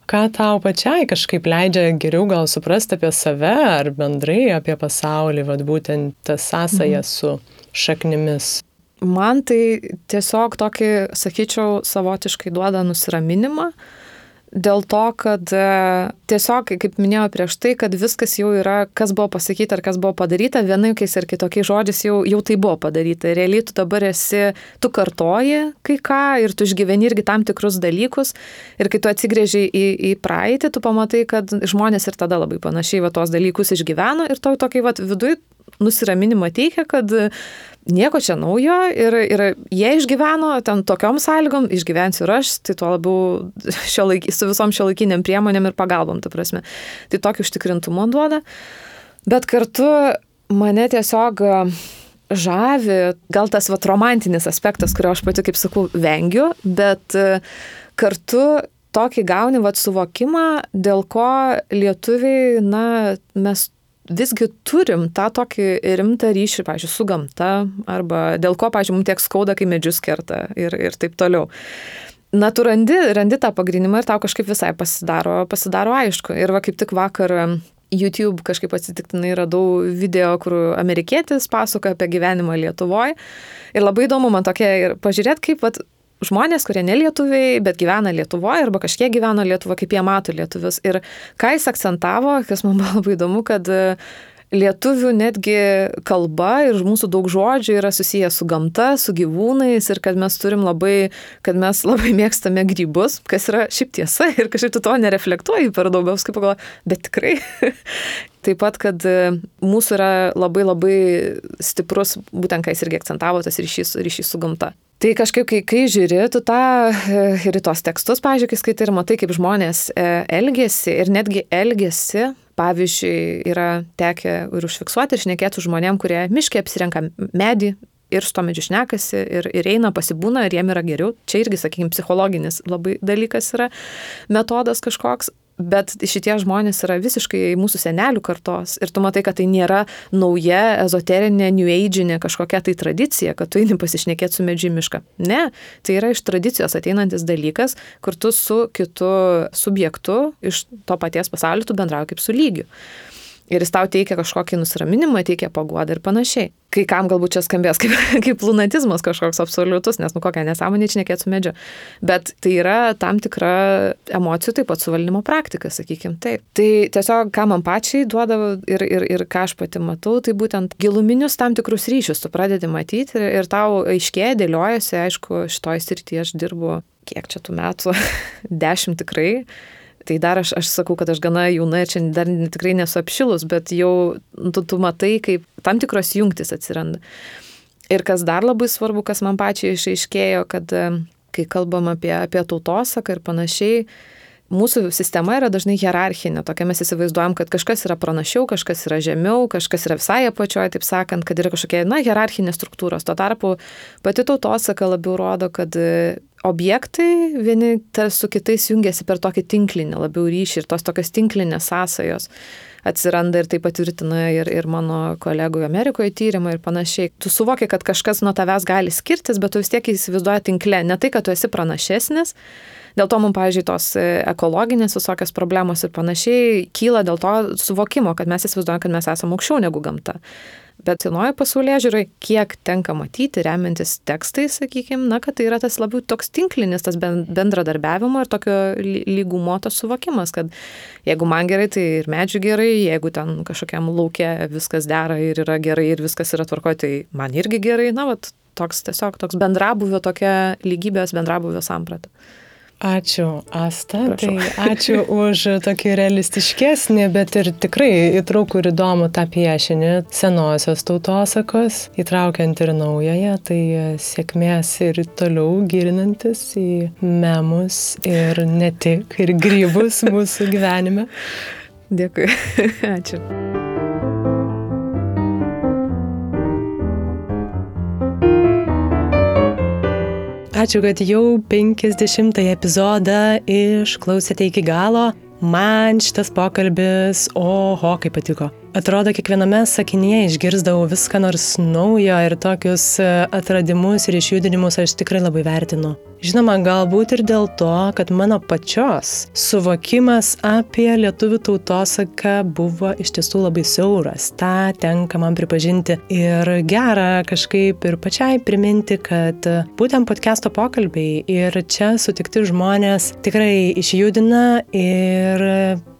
ką tau pačiai kažkaip leidžia geriau gal suprasti apie save ar bendrai apie pasaulį, vad būtent tas sąsaja mhm. su šaknimis. Man tai tiesiog tokį, sakyčiau, savotiškai duoda nusiraminimą, dėl to, kad e, tiesiog, kaip minėjau prieš tai, kad viskas jau yra, kas buvo pasakyta ar kas buvo padaryta, vienaikiais ar kitokiais žodžiais jau, jau tai buvo padaryta. Realiai tu dabar esi, tu kartoji kai ką ir tu išgyveni irgi tam tikrus dalykus ir kai tu atsigrėži į, į praeitį, tu pamatai, kad žmonės ir tada labai panašiai va tos dalykus išgyveno ir to tokį va viduje nusiraminimą teikia, kad nieko čia naujo ir, ir jie išgyveno ten tokiom sąlygom, išgyvensiu ir aš, tai tuo labiau šio laik, su visom šio laikiniam priemonėm ir pagalbom, ta prasme. Tai tokį užtikrintumą duoda. Bet kartu mane tiesiog žavi, gal tas vat romantinis aspektas, kurio aš pati, kaip sakau, vengiu, bet kartu tokį gauni vat suvokimą, dėl ko lietuviai, na, mes visgi turim tą tokį rimtą ryšį, pažiūrėjau, su gamta, arba dėl ko, pažiūrėjau, mums tiek skauda, kai medžius kerta ir, ir taip toliau. Na, tu randi, randi tą pagrindimą ir tau kažkaip visai pasidaro, pasidaro aišku. Ir va kaip tik vakar YouTube kažkaip atsitiktinai radau video, kur amerikietis pasakoja apie gyvenimą Lietuvoje. Ir labai įdomu man tokia ir pažiūrėti, kaip vat, žmonės, kurie nelietuviai, bet gyvena Lietuvoje arba kažkiek gyvena Lietuvoje, kaip jie mato lietuvius. Ir ką jis akcentavo, kas man buvo labai įdomu, kad e, lietuvių netgi kalba ir mūsų daug žodžių yra susijęs su gamta, su gyvūnais ir kad mes turim labai, kad mes labai mėgstame grybus, kas yra šiaip tiesa ir kažkaip tu to nereflektuoji per daug, kaip pagalvoju, bet tikrai. Taip pat, kad e, mūsų yra labai labai stiprus, būtent ką jis irgi akcentavo, tas ryšys, ryšys su gamta. Tai kažkaip, kai, kai žiūri, tu tą e, ir tos tekstus, pažiūrėk, kai skaitai ir matai, kaip žmonės e, elgesi ir netgi elgesi, pavyzdžiui, yra tekę ir užfiksuoti ir šnekėti su žmonėm, kurie miškiai apsirenka medį, ir su to medžiu šnekasi, ir, ir eina, pasibūna, ir jiem yra geriau. Čia irgi, sakykime, psichologinis labai dalykas yra metodas kažkoks. Bet šitie žmonės yra visiškai mūsų senelių kartos ir tu matai, kad tai nėra nauja, ezoterinė, new age'inė kažkokia tai tradicija, kad tu eini pasišnekėti su medžiu mišką. Ne, tai yra iš tradicijos ateinantis dalykas, kur tu su kitu subjektu iš to paties pasaulio tu bendrauji kaip su lygiu ir jis tau teikia kažkokį nusiraminimą, teikia paguodą ir panašiai. Kai kam galbūt čia skambės kaip, kaip lunatizmas kažkoks absoliutus, nes nu kokią nesąmonę čia nekėtų medžio. Bet tai yra tam tikra emocijų taip pat suvaldymo praktika, sakykime taip. Tai tiesiog, ką man pačiai duoda ir, ir, ir ką aš pati matau, tai būtent giluminius tam tikrus ryšius tu pradedi matyti ir, ir tau aiškiai dėliojasi, aišku, šitoj srityje aš dirbu kiek čia tų metų, dešimt tikrai, Tai dar aš, aš sakau, kad aš gana jauna ir čia dar tikrai nesu apšilus, bet jau tu, tu matai, kaip tam tikros jungtis atsiranda. Ir kas dar labai svarbu, kas man pačiai išaiškėjo, kad e, kai kalbam apie, apie tautosaką ir panašiai, mūsų sistema yra dažnai hierarchinė, tokia mes įsivaizduojam, kad kažkas yra pranašiau, kažkas yra žemiau, kažkas yra visai apačioje, taip sakant, kad yra kažkokie, na, hierarchinės struktūros. Tuo tarpu pati tautosaka labiau rodo, kad objektai vieni su kitais jungiasi per tokį tinklinį labiau ryšį ir tos tokios tinklinės sąsajos atsiranda ir tai patvirtina ir, ir mano kolegų Amerikoje tyrimai ir panašiai. Tu suvoki, kad kažkas nuo tavęs gali skirtis, bet tu vis tiek įsivaizduoji tinkle. Ne tai, kad tu esi pranašesnis, Dėl to mums, pavyzdžiui, tos e, ekologinės visokios problemos ir panašiai kyla dėl to suvokimo, kad mes įsivaizduojame, kad mes esame aukščiau negu gamta. Bet senoji pasaulyje žiūrai, kiek tenka matyti, remiantis tekstais, sakykime, na, kad tai yra tas labiau toks tinklinis, tas bendradarbiavimo ir tokio lygumo tas suvokimas, kad jeigu man gerai, tai ir medžių gerai, jeigu ten kažkokiam laukia viskas dera ir yra gerai ir viskas yra tvarkoje, tai man irgi gerai, na, vat, toks tiesiog toks bendrabuvio, tokia lygybės bendrabuvio samprata. Ačiū, Asta. Prašau. Tai ačiū už tokį realistiškesnį, bet ir tikrai įtraukų ir įdomų tą piešinį senosios tautosakos, įtraukiant ir naująją. Tai sėkmės ir toliau gilinantis į memus ir ne tik, ir grybus mūsų gyvenime. Dėkui. ačiū. Ačiū, kad jau 50 epizodą išklausėte iki galo. Man šitas pokalbis, oho, kaip patiko. Atrodo, kiekviename sakinyje išgirdavau viską nors naujo ir tokius e, atradimus ir išjudinimus aš tikrai labai vertinu. Žinoma, galbūt ir dėl to, kad mano pačios suvokimas apie lietuvių tautosaką buvo iš tiesų labai siauras. Ta tenka man pripažinti ir gera kažkaip ir pačiai priminti, kad būtent podcast'o pokalbiai ir čia sutikti žmonės tikrai išjudina ir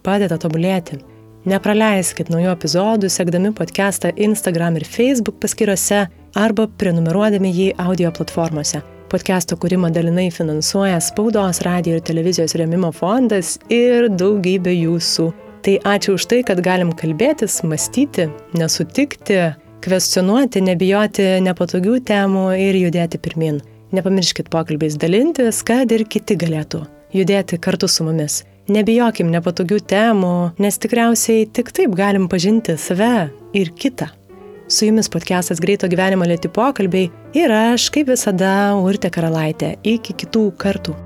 padeda tobulėti. Nepraleiskit naujų epizodų, sekdami podcastą Instagram ir Facebook paskyrose arba prenumeruodami jį audio platformose. Podcast'o kūrimą dalinai finansuoja Spaudos, radio ir televizijos remimo fondas ir daugybė jūsų. Tai ačiū už tai, kad galim kalbėtis, mąstyti, nesutikti, kvestionuoti, nebijoti nepatogių temų ir judėti pirmin. Nepamirškit pokalbiais dalintis, kad ir kiti galėtų judėti kartu su mumis. Nebijokim nepatogių temų, nes tikriausiai tik taip galim pažinti save ir kitą. Su jumis podcastas Greito gyvenimo lėti pokalbiai ir aš, kaip visada, Urte Karalaitė. Iki kitų kartų.